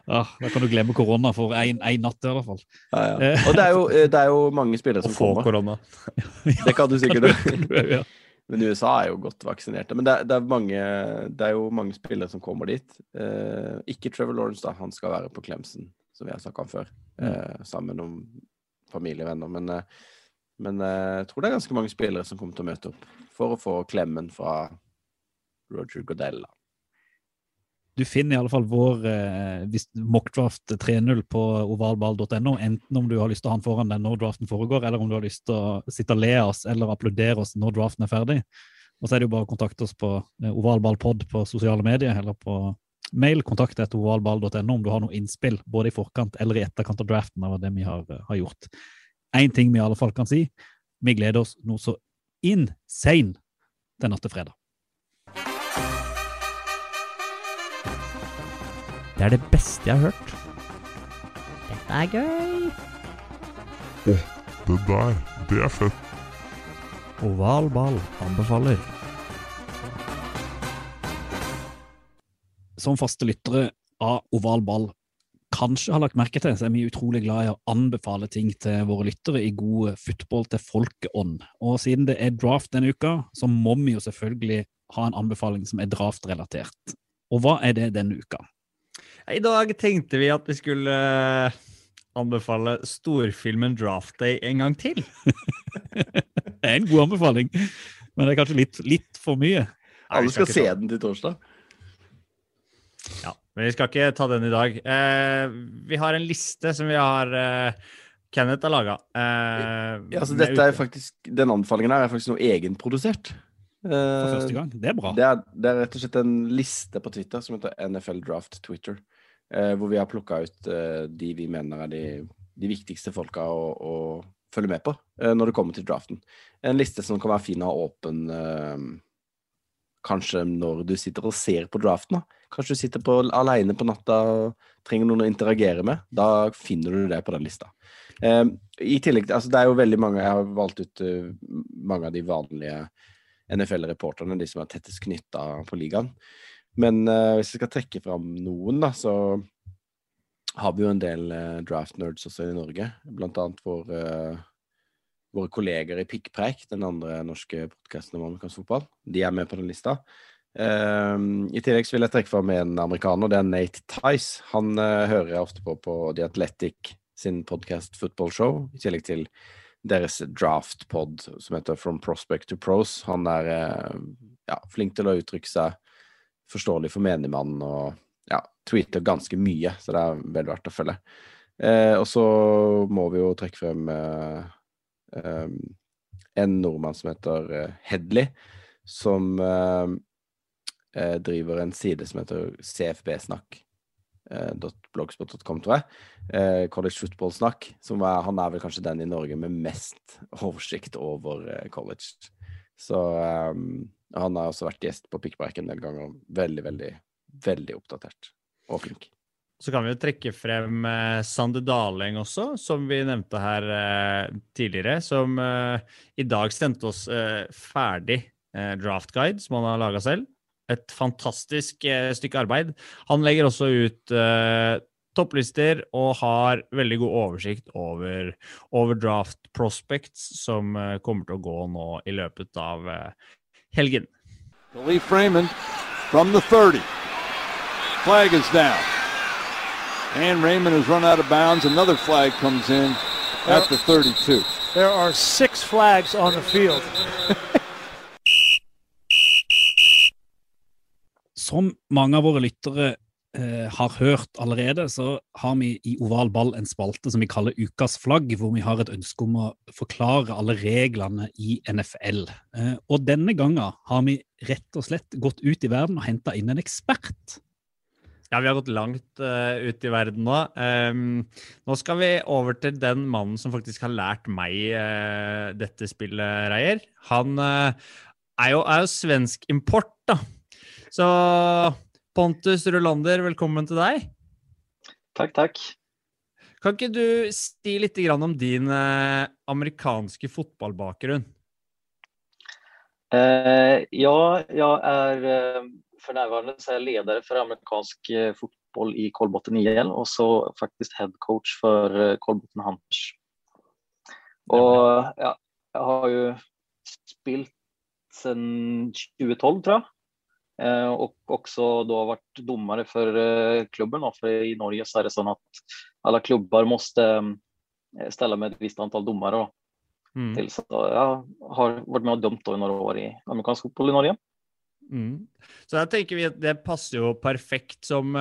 Ja, da kan du glemme korona for én natt, i hvert fall. Ja, ja. Og det er, jo, det er jo mange spillere som få korona. Det kan du sikkert ja. Men USA er jo godt vaksinerte. Men det, er- det, er mange, det er jo mange spillere som kommer dit. Eh, ikke Trevor Lawrence, da. Han skal være på Clemson, som vi har snakka om før. Eh, sammen med noen familievenner. Men, eh, men eh, jeg tror det er ganske mange spillere som kommer til å møte opp for å få klemmen fra Roger Goodell. Du finner i alle fall vår eh, mockdraft 3.0 på ovalball.no, enten om du har lyst til å ha den foran deg når draften foregår, eller om du har lyst til å sitte og le oss eller applaudere oss når draften er ferdig. Og så er det jo bare å kontakte oss på eh, ovalballpod på sosiale medier eller på mail. Kontakt etter ovalball.no om du har noe innspill, både i forkant eller i etterkant av draften. av det vi har, eh, har gjort. Én ting vi i alle fall kan si, vi gleder oss noe så insane til natt til fredag. Det er det beste jeg har hørt. Dette er gøy. Det der, det er fett. Oval ball anbefaler. som faste lyttere av Oval ball kanskje har lagt merke til, så er vi utrolig glad i å anbefale ting til våre lyttere i god football til folkeånd. Og siden det er draft denne uka, så må vi jo selvfølgelig ha en anbefaling som er draft-relatert. Og hva er det denne uka? I dag tenkte vi at vi skulle eh, anbefale storfilmen Draft Day en gang til. Det er en god anbefaling, men det er kanskje litt, litt for mye. Nei, Alle skal skal se den til torsdag. Ja, men vi skal ikke ta den i dag. Eh, vi har en liste som vi har eh, Kenneth har laga. Eh, Ja, altså, dette er faktisk, den anbefalingen her er faktisk noe egenprodusert. For Eh, første gang. Det er bra. Det er, det er rett og slett en liste på Twitter som heter NFL Draft Twitter. Eh, hvor vi har plukka ut eh, de vi mener er de, de viktigste folka å, å følge med på eh, når det kommer til draften. En liste som kan være fin å ha åpen kanskje når du sitter og ser på draften. da. Kanskje du sitter på, alene på natta og trenger noen å interagere med. Da finner du det på den lista. Eh, I tillegg altså Det er jo veldig mange Jeg har valgt ut uh, mange av de vanlige NFL-reporterne, de som er tettest knytta på ligaen. Men uh, hvis jeg skal trekke fram noen, da, så har vi jo en del uh, draft-nerds også i Norge. Blant annet vår, uh, våre kolleger i Pikkpreik, den andre norske podkasten om amerikansk fotball. De er med på den lista. Eh, I tillegg vil jeg trekke fram en amerikaner, det er Nate Tice. Han eh, hører jeg ofte på på The Athletic sin podkast Football Show, i tillegg til deres draft-pod som heter From Prospect to Pros. Han er eh, ja, flink til å uttrykke seg forståelig for menigmannen og ja, tweeter ganske mye, så det er vel verdt å følge. Eh, og så må vi jo trekke frem eh, eh, en nordmann som heter eh, Hedley, som eh, driver en side som heter CFB-snakk. .blogspot.com, tror jeg. College football-snakk. Han er vel kanskje den i Norge med mest oversikt over college. Så um, han har også vært gjest på Pikkpreik en del ganger. Veldig, veldig, veldig oppdatert og flink. Så kan vi jo trekke frem eh, Sander Daleng også, som vi nevnte her eh, tidligere. Som eh, i dag sendte oss eh, ferdig draftguide, draft som han har laga selv. Et fantastisk eh, stykke arbeid. Han legger også ut eh, topplister og har veldig god oversikt over, over draft prospects som eh, kommer til å gå nå i løpet av eh, helgen. Lee Freeman from the 30. Flag is down. And Raymond has run out of bounds. Another flag comes in at the 32. There are six flags on the field. Som mange av våre lyttere eh, har hørt allerede, så har vi i Oval ball en spalte som vi kaller Ukas flagg, hvor vi har et ønske om å forklare alle reglene i NFL. Eh, og denne gangen har vi rett og slett gått ut i verden og henta inn en ekspert. Ja, vi har gått langt uh, ut i verden nå. Um, nå skal vi over til den mannen som faktisk har lært meg uh, dette spillet, Reier. Han uh, er, jo, er jo svensk import, da. Så Pontus Rulander, velkommen til deg. Takk, takk. Kan ikke du si litt om din eh, amerikanske fotballbakgrunn? Eh, ja, jeg er for nærværende närvarande så er jeg leder for amerikansk fotball i Kolbotn IL og så faktisk head coach Kolbotn eh, Hunters. Och ja, jeg har jo spilt siden 2012 tror jag. Eh, også da då vært Dommere for eh, klubben. För i Norge så er det sånn at alle klubber må eh, ställa med et visst antall dommere. Mm. Til, så jag har vært med og dømt i noen år i amerikansk fotball i Norge. Mm. Så da tenker vi at det passer jo perfekt som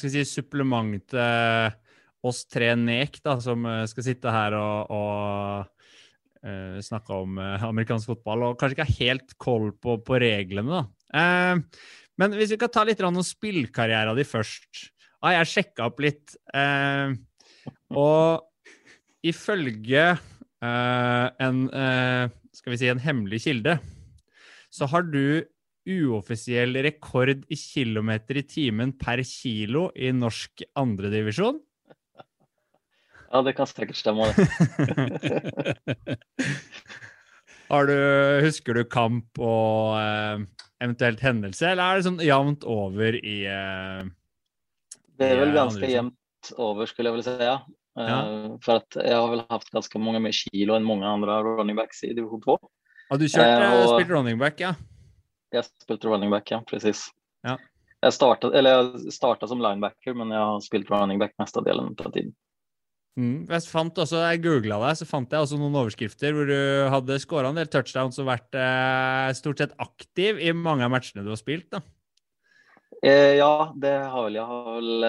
si, supplement til oss tre nek, da, som skal sitte her og, og uh, snakke om amerikansk fotball, og kanskje ikke har helt koll på, på reglene. da. Eh, men hvis vi kan ta litt om spillkarrieren din først. Ah, jeg sjekka opp litt, eh, og ifølge eh, en eh, skal vi si en hemmelig kilde, så har du uoffisiell rekord i kilometer i timen per kilo i norsk andredivisjon. Ja, det kan sikkert stemme. Har du, husker du kamp og eh, eventuelt hendelse, eller er det sånn jevnt over i uh, Det er vel ganske jevnt over, skulle jeg vel si, Ja. Eh, for at jeg har vel haft ganske mange mer kilo enn mange andre running backs i divisjon 2. Har du kjørt Eh, eh, og- spilt running back, ja? Jeg spilte running back, ja, precis. Ja. Jeg starta eller jag startade som linebacker, men jeg har spilt running back mesta delen av tiden. Mm. Jeg fant også, jeg googla deg, så fant jeg også noen overskrifter hvor du hadde skåra en del touchdowns og vært eh, stort sett aktiv i mange av matchene du har spilt. da. Eh, ja, det har vel jeg. Har vel,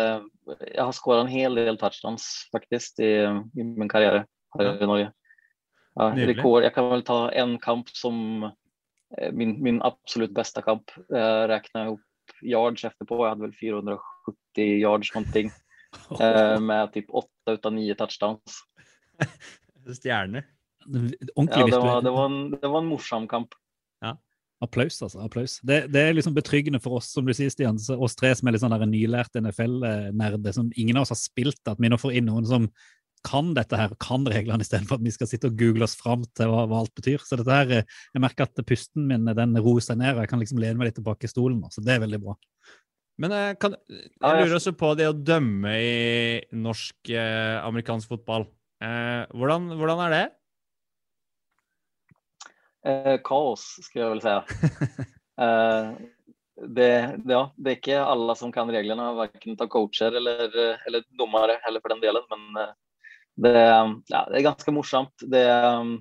jeg har skåra en hel del touchdowns faktisk i, i min karriere her i Norge. Ja, rekord, jeg kan vel ta en kamp som eh, min, min absolutt beste kamp. Jeg regna opp yards efterpå. Jeg hadde vel 470 yards någonting. Eh, med typ 8 utav 9 touchdowns. Stjerne. Ordentlig Ja, det, var, det, var en, det var en morsom kamp. Applaus, altså. applaus. Det, det er liksom betryggende for oss som du sier, Stian, oss tre som er litt sånn der nylærte NFL-nerder. som Ingen av oss har spilt, at vi nå får inn noen som kan dette her, kan reglene, istedenfor at vi skal sitte og google oss fram til hva, hva alt betyr. Så dette her, eh, jeg merker at pusten min den roer seg ned, og jeg kan liksom lene meg litt tilbake i stolen. Så det er veldig bra. Men jeg, kan, jeg lurer også på det å dømme i norsk eh, fotball. Eh, hvordan, hvordan er det? Eh, kaos skulle jeg vel si. eh, det, ja, det er ikke alle som kan reglene, verken av coacher eller, eller dommere heller for den delen. Men eh, det, ja, det er ganske morsomt. Det, eh,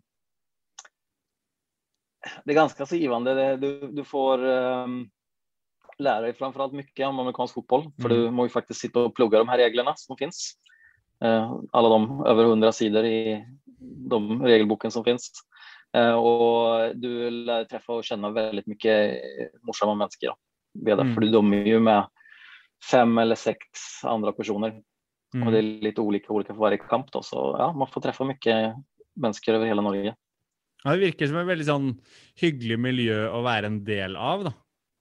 det er ganske så givende. Det, du, du får eh, lära dig framförallt mycket om amerikansk fotboll. För Mm. du måste jo faktiskt sitta och plugga de här reglerna som finns. Eh, alla de över hundra sidor i de regelboken som finns. Eh, och du lär träffa och känna väldigt mycket eh, morsamma människor. Mm. För du dommer ju med fem eller sex andra personer. Mm. Och det är lite olika, olika för varje kamp. Då. Så ja, man får träffa mycket människor över hela Norge. Ja, det virker som et veldig sånn hyggelig miljø å være en del av, da.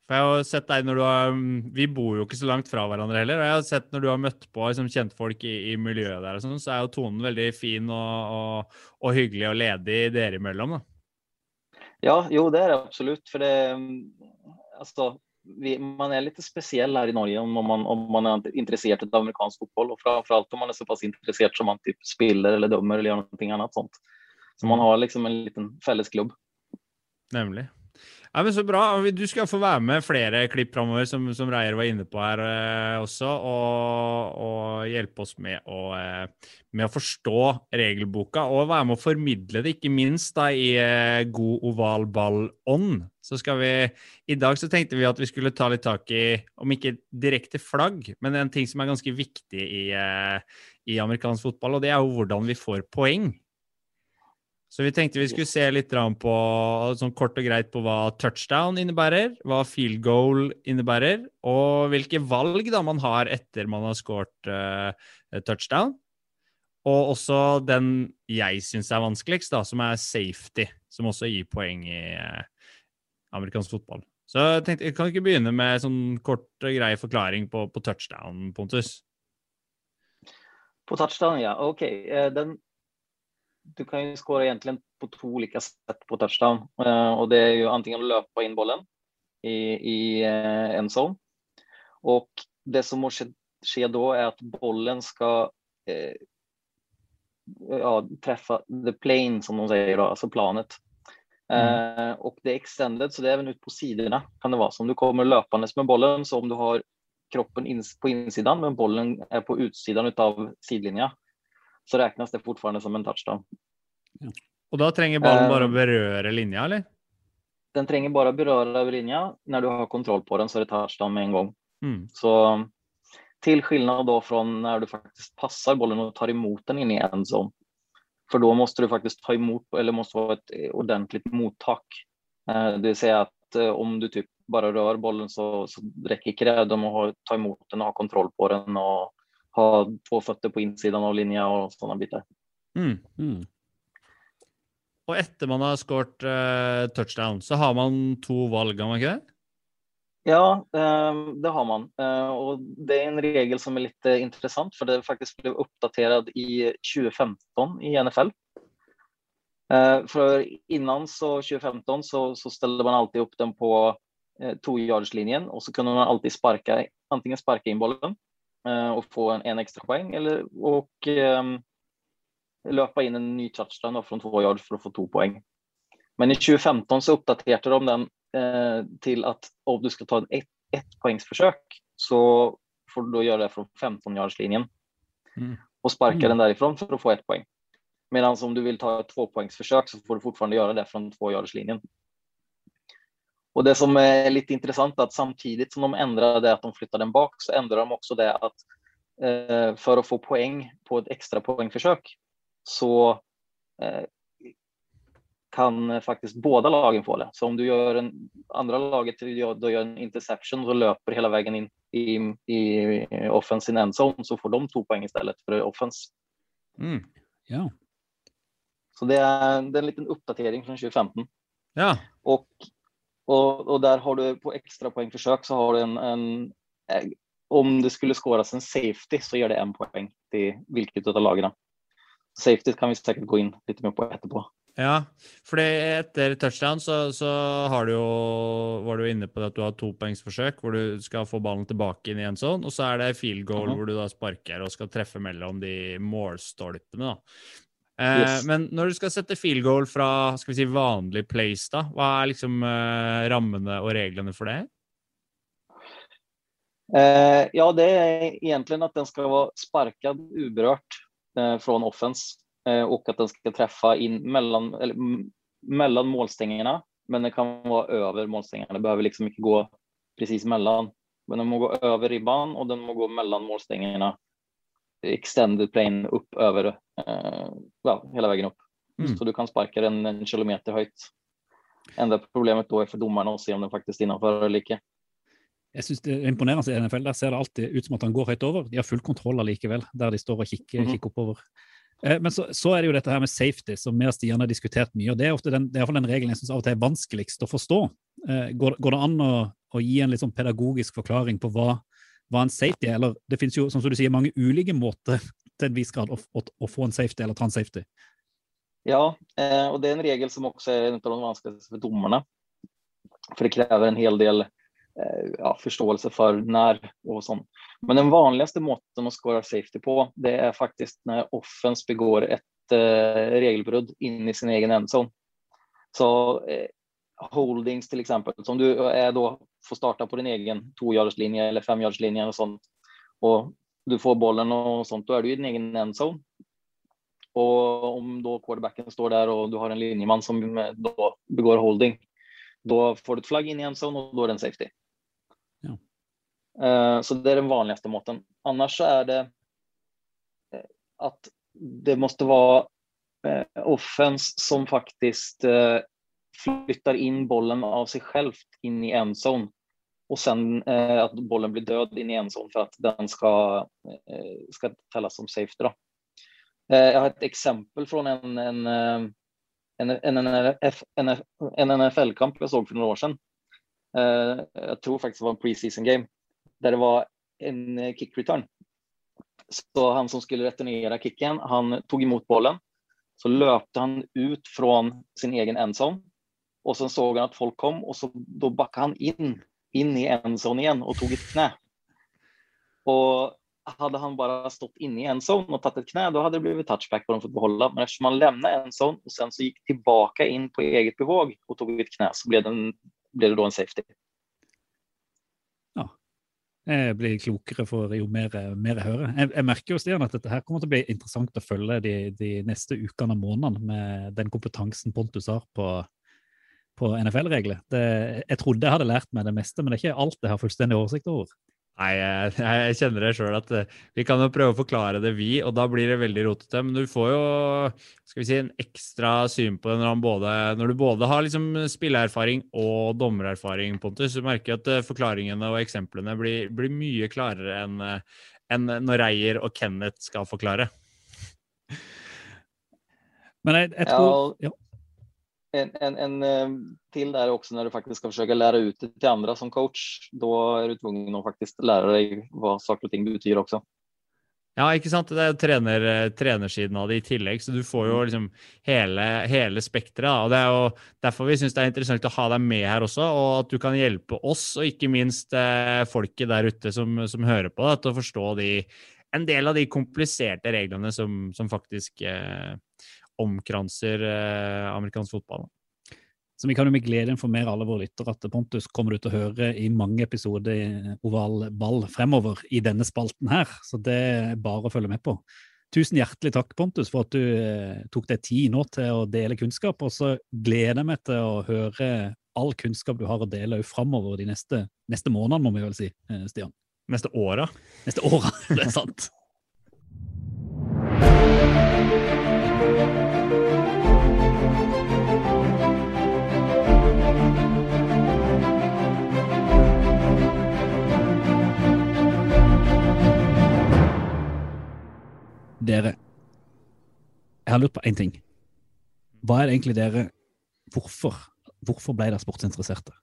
For jeg har sett deg når du har mm, Vi bor jo ikke så langt fra hverandre heller. Og jeg har sett når du har møtt på liksom, kjentfolk i, i miljøet der, og sånn, så er jo tonen veldig fin og, og, og hyggelig og ledig dere imellom. da. Ja, jo det er det absolutt. For det, Altså, vi, man er litt spesiell her i Norge om man, om man er interessert i amerikansk og framfor alt om man er såpass interessert som man typ spiller eller dømmer eller gjør noe annet sånt. Så man har liksom en liten felles klubb. Nemlig. Ja, men Så bra. Du skal få være med flere klipp framover, som, som Reier var inne på her eh, også, og, og hjelpe oss med å, eh, med å forstå regelboka og være med å formidle det, ikke minst da i eh, god oval ball-ånd. Så skal vi I dag så tenkte vi at vi skulle ta litt tak i, om ikke direkte flagg, men en ting som er ganske viktig i, eh, i amerikansk fotball, og det er jo hvordan vi får poeng. Så vi tenkte vi skulle se litt på, sånn kort og greit på hva touchdown innebærer, hva field goal innebærer, og hvilke valg da man har etter man har scoret uh, touchdown. Og også den jeg syns er vanskeligst, da, som er safety, som også gir poeng i uh, amerikansk fotball. Så jeg tenkte, jeg kan ikke begynne med sånn kort og grei forklaring på, på touchdown, Pontus? På touchdown, ja. OK. eh, Den, du kan ju skåra egentligen på två olika sätt på touchdown. Eh, och det är ju antingen att löpa in bollen i, i eh, en zone. Och det som måste ske då är att bollen ska eh, ja, träffa the plane som de säger, då, alltså planet. Eh, och det är extended, så det är även ut på sidorna kan det vara. Så om du kommer löpandes med bollen, så om du har kroppen på insidan men bollen är på utsidan av sidlinjen, så räknas det fortfarande som en touchdown. Og da trenger ballen bare å berøre linja, eller? Den trenger bara beröra berøre linjen. När du har kontroll på den så är det touchdown med en gång. Mm. Så till skillnad då från när du faktiskt passar bollen och tar emot den in i en zone. För då måste du faktiskt ta emot eller måste ha ett eh, ordentligt mottak. Eh, Det vill säga att eh, om du typ bara rör bollen så, så räcker ikke det. De har ta imot den og ha kontroll på den och ha två fötter på insidan av linja och sådana bitar. Mm. Og etter man har skåret eh, touchdown, så har man to valg, har man ikke det? Ja, eh, det har man. Eh, Och det er en regel som er litt interessant, for det faktisk ble oppdatert i 2015 i NFL. Eh, För innan så 2015 så, så ställde man alltid opp den på eh, og och så kunne man alltid sparka, antingen sparka in bollen och få en, en extra poäng eller och ehm, löpa in en ny touchdown fra från två yards för att få två poäng. Men i 2015 så uppdaterade de den eh, till att om du ska ta ett, ett poängsförsök så får du då göra det från 15 yardslinjen och sparka Mm. den därifrån för att få ett poäng. Medan om du vill ta ett tvåpoängsförsök så får du fortfarande göra det från två yardslinjen. Och det som er litt interessant, er at samtidig som de endrer det at de flyttade den bak så endrer de også det at eh, for å få poeng på et extra poängförsök så eh, kan faktisk både båda lagen få det. Så om du gjør en andra laget då gör en interception och löper hela vägen in i, i offense in endzone så får de två poäng istället för offense. Mm. Ja. Så det är, det är en liten uppdatering från 2015. Ja. Och, och, og der har du på ekstrapoengforsøk så har du en, en eh, om det skulle skåres en safety så gir det en poeng til hvilket av lagene. Safety kan vi sikkert gå inn litt mer på etterpå. Ja, for etter touchdown så, så har du jo, var du inne på det at du har topoengsforsøk hvor du skal få ballen tilbake inn i en sånn, og så er det field goal Mhm. hvor du da sparker og skal treffe mellom de målstolpene. da. Eh, Yes. Men når du skal sette field goal fra skal vi si, vanlig place, da, hva er liksom uh, rammene og reglene for det? Uh, ja, det er egentlig at den skal være sparket uberørt fra från offense och att den skal treffe inn mellom, eller, mellom mellan. Men den kan være over målstengene. Det behøver liksom ikke gå precis mellom. Men den må gå over ribban og den må gå mellom målstängerna. Extended plane upp över eh, ja, hela vägen upp. Mm. Så du kan sparka den en kilometer höjt. Enda problemet då är för domarna att se om den faktiskt er innanför eller ikke. Jeg synes det er imponerende i NFL. Der ser det alltid ut som at han går høyt over. De har full kontroll allikevel, der de står og kikker, Mhm. kikker oppover. Eh, Men så, så er det jo dette her med safety, som vi og Stian har diskutert mye. og Det er ofte den, det er den regelen jeg synes av og til er vanskeligst å forstå. Eh, Går, går det an å, å gi en litt sånn pedagogisk forklaring på hva, hva en safety er? Eller det finnes jo, som du sier, mange ulike måter til en viss grad å, å, å få en safety eller ta en safety. Ja, eh, och det er en regel som også er en av de vanskeligste for dommerne. For det krever en hel del eh, ja, forståelse for når og sånn. Men den vanligste måten å score safety på, det er faktisk når offens begår et eh, regelbrudd in i sin egen endzone. Så holdings till exempel, som du är då får starta på din egen tvåyardslinje eller femyardslinje och sånt och du får bollen och sånt, då är du i din egen endzone. Och om då quarterbacken står där och du har en linjeman som eh, då begår holding, då får du ett flagg in i endzone och då är det en safety. Ja. Uh, Så det är den vanligaste måten. Annars så är det at att det måste vara eh, offense som faktiskt eh, flyttar in bollen av sig självt in i endzone och sen eh, att bollen blir död in i endzone för att den ska, eh, ska tällas som safety. Då. Eh, Jag har ett exempel från en, en, eh, en, en, en NFL-kamp jag såg för några år sedan. Eh, Jag tror faktiskt det var en preseason game där det var en kick return. Så han som skulle returnera kicken, han tog emot bollen, så löpte han ut från sin egen endzone och så så han at folk kom og så da bakka han inn, inn i endzone igjen og tok et kne. Og hadde han bare stått inne i endzone og tatt et kne, da hadde det blivit touchback på de fått beholde. Men eftersom han lämnade endzone og sen så gikk tilbake inn på eget bevåg og tok et kne, så ble det, en, ble det da en safety. Jeg blir klokere for jo mer, mer jeg hører. Jeg, jeg merker jo Stian, at dette her kommer til å bli interessant å følge de, de neste ukene og månedene med den kompetansen Pontus har på, på NFL-regler. Jeg trodde jeg hadde lært meg det meste, men det er ikke alt jeg har fullstendig oversikt over. Nei, jeg, jeg kjenner det sjøl at eh, vi kan jo prøve å forklare det, vi, og da blir det veldig rotete. Men du får jo skal vi si, en ekstra syn på det når, han både, når du både har liksom spilleerfaring og dommererfaring, Pontus. Du merker at eh, forklaringene og eksemplene blir, blir mye klarere enn en når Reier og Kenneth skal forklare. Men jeg, jeg tror ja. En, en, en eh, till där också när du faktiskt ska försöka lära ut det till andra som coach. Då är du tvungen att faktiskt lära dig vad saker och ting betyder också. Ja, ikke sant? Det er trener, eh, trenersiden av det i tillegg, så du får jo liksom hele, hele spekteret. Og det er jo derfor vi syns det er interessant å ha deg med her også, og at du kan hjelpe oss, og ikke minst eh, folket der ute som, som hører på, da, til å forstå de, en del av de kompliserte reglene som, som faktisk eh, omkranser eh, amerikansk fotball. Så vi kan jo med glede informere alle våre lyttere at Pontus kommer du til å høre i mange episoder i Oval ball fremover i denne spalten her, så det er bare å følge med på. Tusen hjertelig takk, Pontus, for at du eh, tok deg tid nå til å dele kunnskap. Og så gleder jeg meg til å høre all kunnskap du har å dele òg framover de neste, neste månedene, må vi vel si, eh, Stian. Neste åra. Neste åra, det er sant. Dere, jeg har lurt på én ting. Hva er det egentlig dere Hvorfor, hvorfor ble dere sportsinteresserte?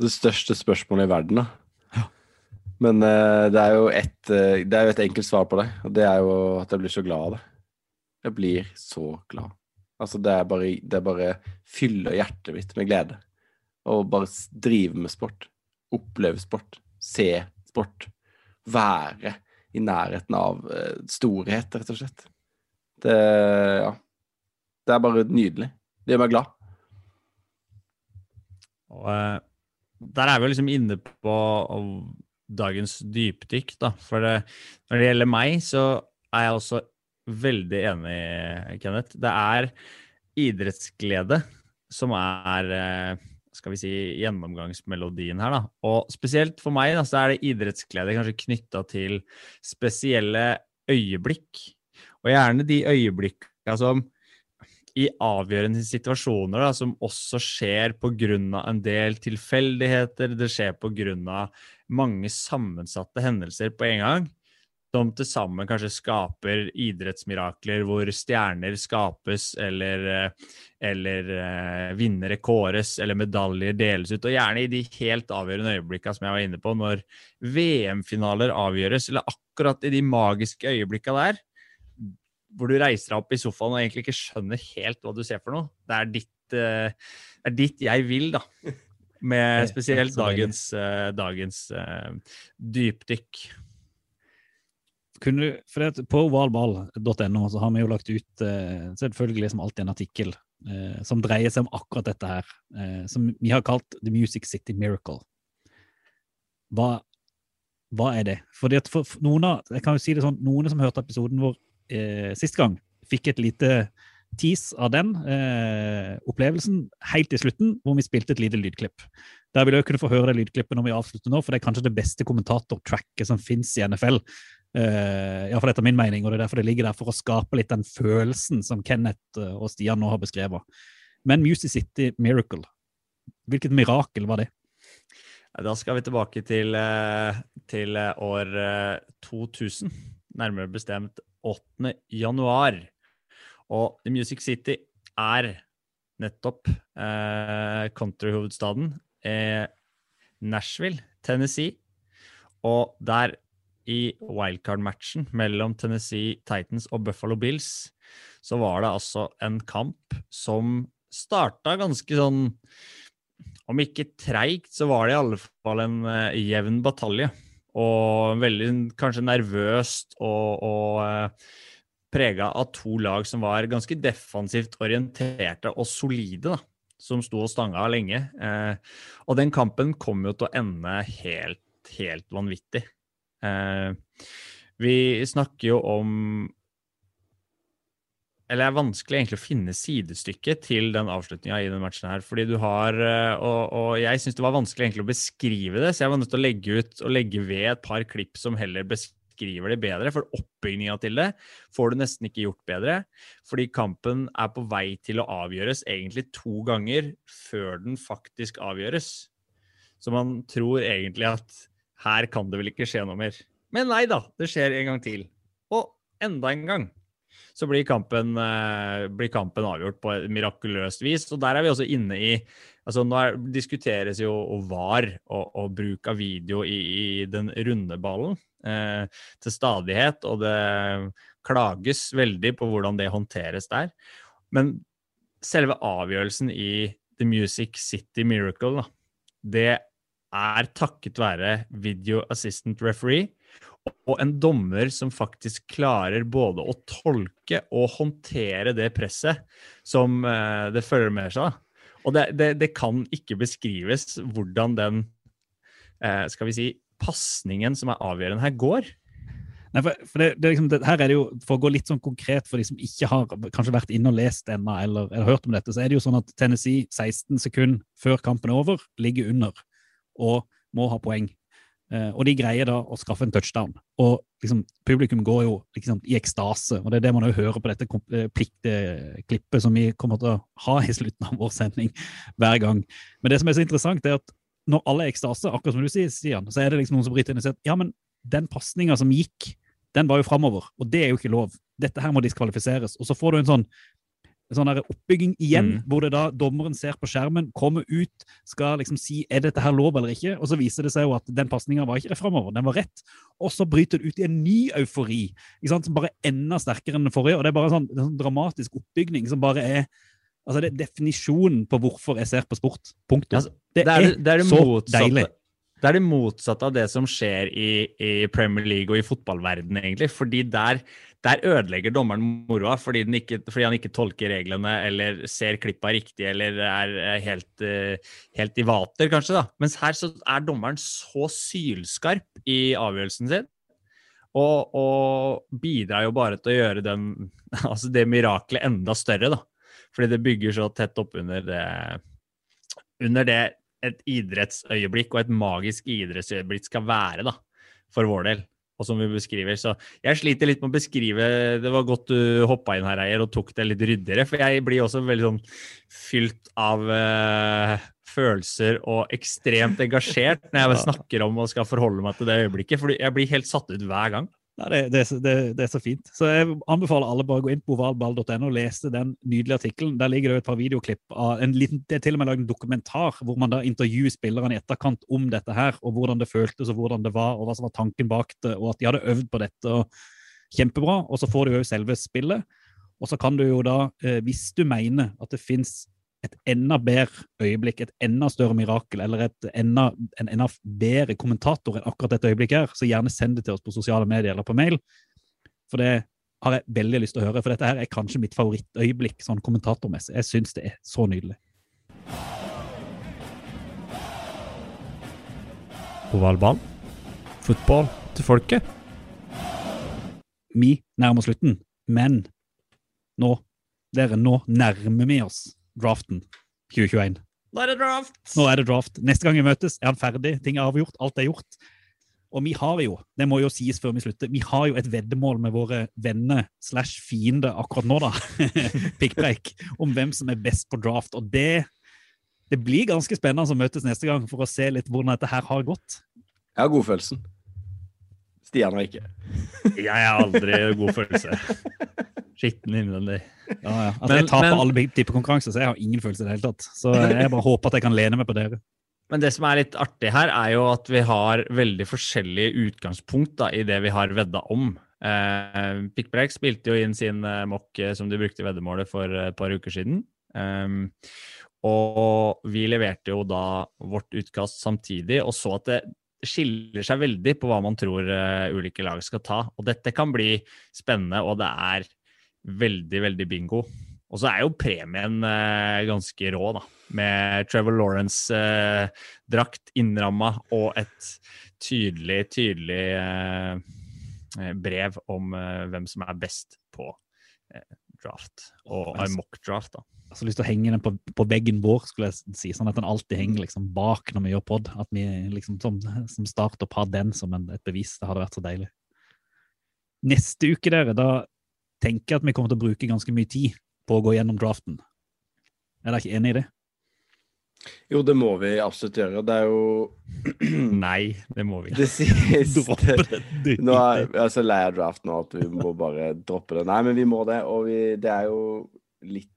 Det største spørsmålet i verden, da. Men uh, det, er jo et, uh, det er jo et enkelt svar på det, og det er jo at jeg blir så glad av det. Jeg blir så glad. Altså, det er bare, det er bare fyller hjertet mitt med glede. Å bare drive med sport. Oppleve sport. Se sport. Være i nærheten av eh, storhet, rett og slett. Det, ja. det er bare nydelig. Det gjør meg glad. Og eh, der er vi jo liksom inne på dagens dypdykk, da. For det, når det gjelder meg, så er jeg også veldig enig, Kenneth. Det er idrettsglede som er eh, skal vi si, gjennomgangsmelodien her. da. Og spesielt for meg da, så er det idrettsglede kanskje knytta til spesielle øyeblikk. Og gjerne de øyeblikka som i avgjørende situasjoner da, som også skjer pga. en del tilfeldigheter, det skjer pga. mange sammensatte hendelser på en gang, som til sammen kanskje skaper idrettsmirakler hvor stjerner skapes, eller, eh, eller eh, vinnere kåres, eller medaljer deles ut. Og gjerne i de helt avgjørende øyeblikkene som jeg var inne på, når VM-finaler avgjøres, eller akkurat i de magiske øyeblikkene der, hvor du reiser deg opp i sofaen og egentlig ikke skjønner helt hva du ser for noe. Det er ditt, eh, det er ditt jeg vil, da. Med spesielt dagens, eh, dagens eh, dypdykk. Kunne det, på ovalball.no så har vi jo lagt ut eh, selvfølgelig som alltid en artikkel eh, som dreier seg om akkurat dette her, eh, som vi har kalt The Music City Miracle. Hva, hva er det? Fordi at for noen av, jeg kan jo si det sånn, noen som hørte episoden vår eh, sist gang, fikk et lite tease av den eh, opplevelsen helt i slutten, hvor vi spilte et lite lydklipp. Der vil jeg kunne få høre det lydklippet når vi avslutter nå, for det er kanskje det beste kommentatortracket som fins i NFL. Uh, Iallfall etter min mening, og det er derfor det ligger der, for å skape litt den følelsen som Kenneth eh, og Stian nå har beskrevet. Men Music City Miracle, hvilket mirakel var det? Da skal vi tilbake til, eh, til eh, år eh, 2000, nærmere bestemt 8. januar. Og Music City er nettopp eh, countryhovedstaden eh, Nashville, Tennessee. Og der i wildcard-matchen mellom Tennessee Titans og Buffalo Bills, så var det altså en kamp som starta ganske sånn Om ikke treigt, så var det i alle fall en uh, jevn batalje. Og veldig kanskje nervøst og, og uh, prega av to lag som var ganske defensivt orienterte og solide. da som sto og stanga lenge. Eh, og den kampen kom jo til å ende helt, helt vanvittig. Eh, vi snakker jo om Eller det er vanskelig egentlig å finne sidestykket til den avslutninga i den matchen her. Fordi du har eh, Og, og jeg syns det var vanskelig egentlig å beskrive det, så jeg var nødt til å legge ut og legge ved et par klipp som heller beskriver det bedre. For oppbygninga til det får du nesten ikke gjort bedre. Fordi kampen er på vei til å avgjøres egentlig to ganger før den faktisk avgjøres. Så man tror egentlig at her kan det vel ikke skje noe mer. Men nei da, det skjer en gang til. Og enda en gang så blir kampen, eh, blir kampen avgjort på et mirakuløst vis. Og der er vi også inne i altså Nå er, diskuteres jo VAR og, og, bruk av video i, i den runde ballen eh, til stadighet, og det klages veldig på hvordan det håndteres der. Men selve avgjørelsen i The Music City Miracle, da, det er takket være video assistant referee og en dommer som faktisk klarer både å tolke og håndtere det presset som eh, det følger med seg. Og det, det, det kan ikke beskrives hvordan den eh, skal vi si, pasningen som er avgjørende her, går. Nei, for, for det, det, liksom, det, her er det jo, For å gå litt sånn konkret for de som ikke har kanskje vært inne og lest ennå eller, eller, hørt om dette, så er det jo sånn at Tennessee 16 sekunder før kampen er over, ligger under og må ha poeng. Uh, og de greier da å skaffe en touchdown. Og liksom, publikum går jo liksom, i ekstase, og det er det man òg hører på dette pliktklippet som vi kommer til å ha i slutten av vår sending hver gang. Men det som er så interessant, er at når alle er i ekstase, akkurat som du sier, Stian, så er det liksom noen som bryter inn og sier at ja, men den pasninga som gikk, den var jo framover, og det er jo ikke lov. Dette her må diskvalifiseres. Og så får du en sånn sånn oppbygging igjen, mm. hvor det da dommeren ser på skjermen, kommer ut, skal liksom si er dette her lov eller ikke, og så viser det seg jo at den pasninga var ikke framover, den var rett. Og så bryter det ut i en ny eufori, ikke sant, som bare enda sterkere enn den forrige. og Det er bare sånn, en sånn dramatisk oppbygning som bare er altså det er definisjonen på hvorfor jeg ser på sport. Punktum. Altså, det, det, er, det, er, så motsatte. deilig. Det er det motsatte av det som skjer i, i Premier League og i fotballverdenen, egentlig. Fordi der der ødelegger dommeren moroa fordi, fordi, han ikke tolker reglene eller ser klippa riktig eller er helt, uh, helt i vater, kanskje. da. Mens her så er dommeren så sylskarp i avgjørelsen sin. Og, og bidrar jo bare til å gjøre den, altså det miraklet enda større, da. Fordi det bygger så tett opp under det, under det et idrettsøyeblikk og et magisk idrettsøyeblikk skal være, da, for vår del og som vi beskriver. Så jeg sliter litt med å beskrive Det var godt du hoppa inn her, Eier, og tok det litt ryddigere. For jeg blir også veldig sånn fylt av uh, følelser og ekstremt engasjert når jeg snakker om og skal forholde meg til det øyeblikket. For jeg blir helt satt ut hver gang. Ja, det, det, det, det, er så fint. Så Jeg anbefaler alle bare å gå inn på ovalball.no og lese den nydelige artikkelen. Der ligger det et par videoklipp av en liten, Det er til og med laget en dokumentar hvor man da intervjuer spillerne i etterkant om dette her, og hvordan det føltes, og hvordan det var, og hva som var tanken bak det, og at de hadde øvd på dette. og Kjempebra. Og så får du jo selve spillet. Og så kan du jo da, eh, hvis du mener at det fins et enda bedre øyeblikk, et enda større mirakel, eller enda, en enda bedre kommentator enn akkurat dette øyeblikket her, så gjerne send det til oss på sosiale medier eller på mail. For det har jeg veldig lyst til å høre. For dette her er kanskje mitt favorittøyeblikk sånn kommentatormessig. Jeg syns det er så nydelig. Ovalbanen. Fotball til folket. Vi nærmer slutten, men nå, dere, nå nærmer vi oss draften 2021. Nå er det draft! Nå er det draft. Neste gang vi møtes, er han ferdig, ting er avgjort, alt er gjort. Og vi har jo, det må jo sies før vi slutter, vi har jo et veddemål med våre venner slash fiender akkurat nå, da, pikkpreik, om hvem som er best på draft. Og det, det blir ganske spennende å møtes neste gang for å se litt hvordan dette her har gått. Jeg har godfølelsen. Stian har ikke. Jeg har aldri god følelse. Skitten innvendig. Ja, ja. Altså, men, jeg taper men, alle tippekonkurranser, så jeg har ingen følelse i det hele tatt. Så jeg bare håper at jeg kan lene meg på dere. Men det som er litt artig her, er jo at vi har veldig forskjellige utgangspunkt da, i det vi har vedda om. Eh, Pickbreak spilte jo inn sin eh, mokk eh, som de brukte i veddemålet for et par uker siden. Um, og vi leverte jo da vårt utkast samtidig, og så at det skiller seg veldig på hva man tror uh, ulike lag skal ta. Og dette kan bli spennende, og det er veldig, veldig bingo. Og så er jo premien eh, ganske rå, da. Med Trevor Lawrence-drakt eh, innramma og et tydelig, tydelig brev om hvem som er best på draft. Og en mock-draft, da jeg har lyst til å henge den på, på, veggen vår, skulle jeg si, sånn at den alltid henger liksom bak når vi gjør pod. At vi liksom som, som startup har den som en, et bevis. Det hadde vært så deilig. Neste uke, dere, da tenker at vi kommer til å bruke ganske mye tid på å gå gjennom draften. Er dere ikke enig i det? Jo, det må vi absolutt gjøre. Det er jo Nei, det må vi ikke. Det siste Nå er jeg så lei av draft nå at vi må bare droppe det. Nei, men vi må det. Og vi, det er jo litt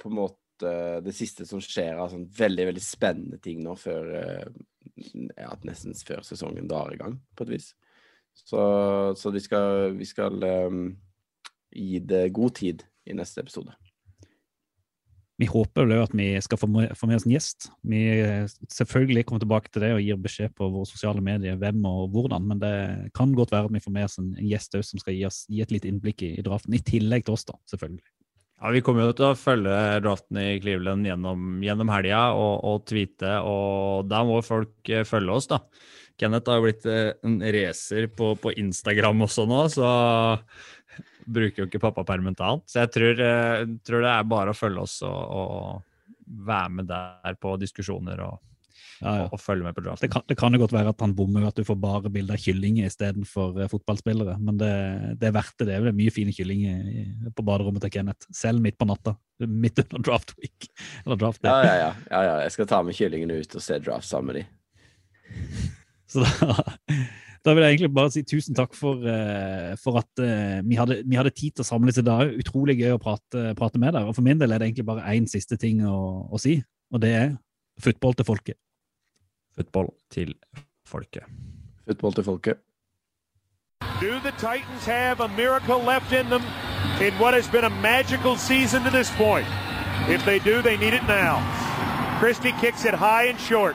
på en måte det siste som skjer av sånn veldig, veldig spennende ting nå før eh, ja, nesten før sesongen drar i gang, på et vis. Så, så vi skal, vi skal um, gi det god tid i neste episode. Vi håper vel at vi skal få med, oss en gjest. Vi selvfølgelig kommer tilbake til det og gir beskjed på våre sosiale medier hvem og hvordan, men det kan godt være at vi får med oss en, en gjest som skal gi, oss, gi et lite innblikk i, i draften, i tillegg til oss, da, selvfølgelig. Ja, Vi kommer jo til å følge draften i Cleveland gjennom, gjennom helga og, og, tweete, og da må folk eh, følge oss, da. Kenneth har jo blitt eh, en racer på, på, Instagram også nå, så bruker jo ikke pappapermen til annet. Så jeg tror, eh, tror, det er bare å følge oss og, og være med der på diskusjoner og ja, ja. og, følge med på draften. Det kan, det kan, jo godt være at han bommer, at du får bare bilde av kyllinger istedenfor uh, fotballspillere. Men det, det, er verdt det. Det er mye fine kyllinger på baderommet til Kenneth, selv midt på natta. Midt under draft week. Eller draft. Ja, ja, ja, ja, Jeg skal ta med kyllingene ut og se draft sammen med dem. Så da, da, vil jeg egentlig bare si tusen takk for, uh, for at uh, vi, hadde, vi, hadde, tid til å samles i dag. Utrolig gøy å prate, prate med deg. Og for min del er det egentlig bare én siste ting å, å si, og det er football til folket. Football til folket. Football til folket. Do the Titans have a miracle left in them in what has been a magical season to this point? If they do, they need it now. Christie kicks it high and short.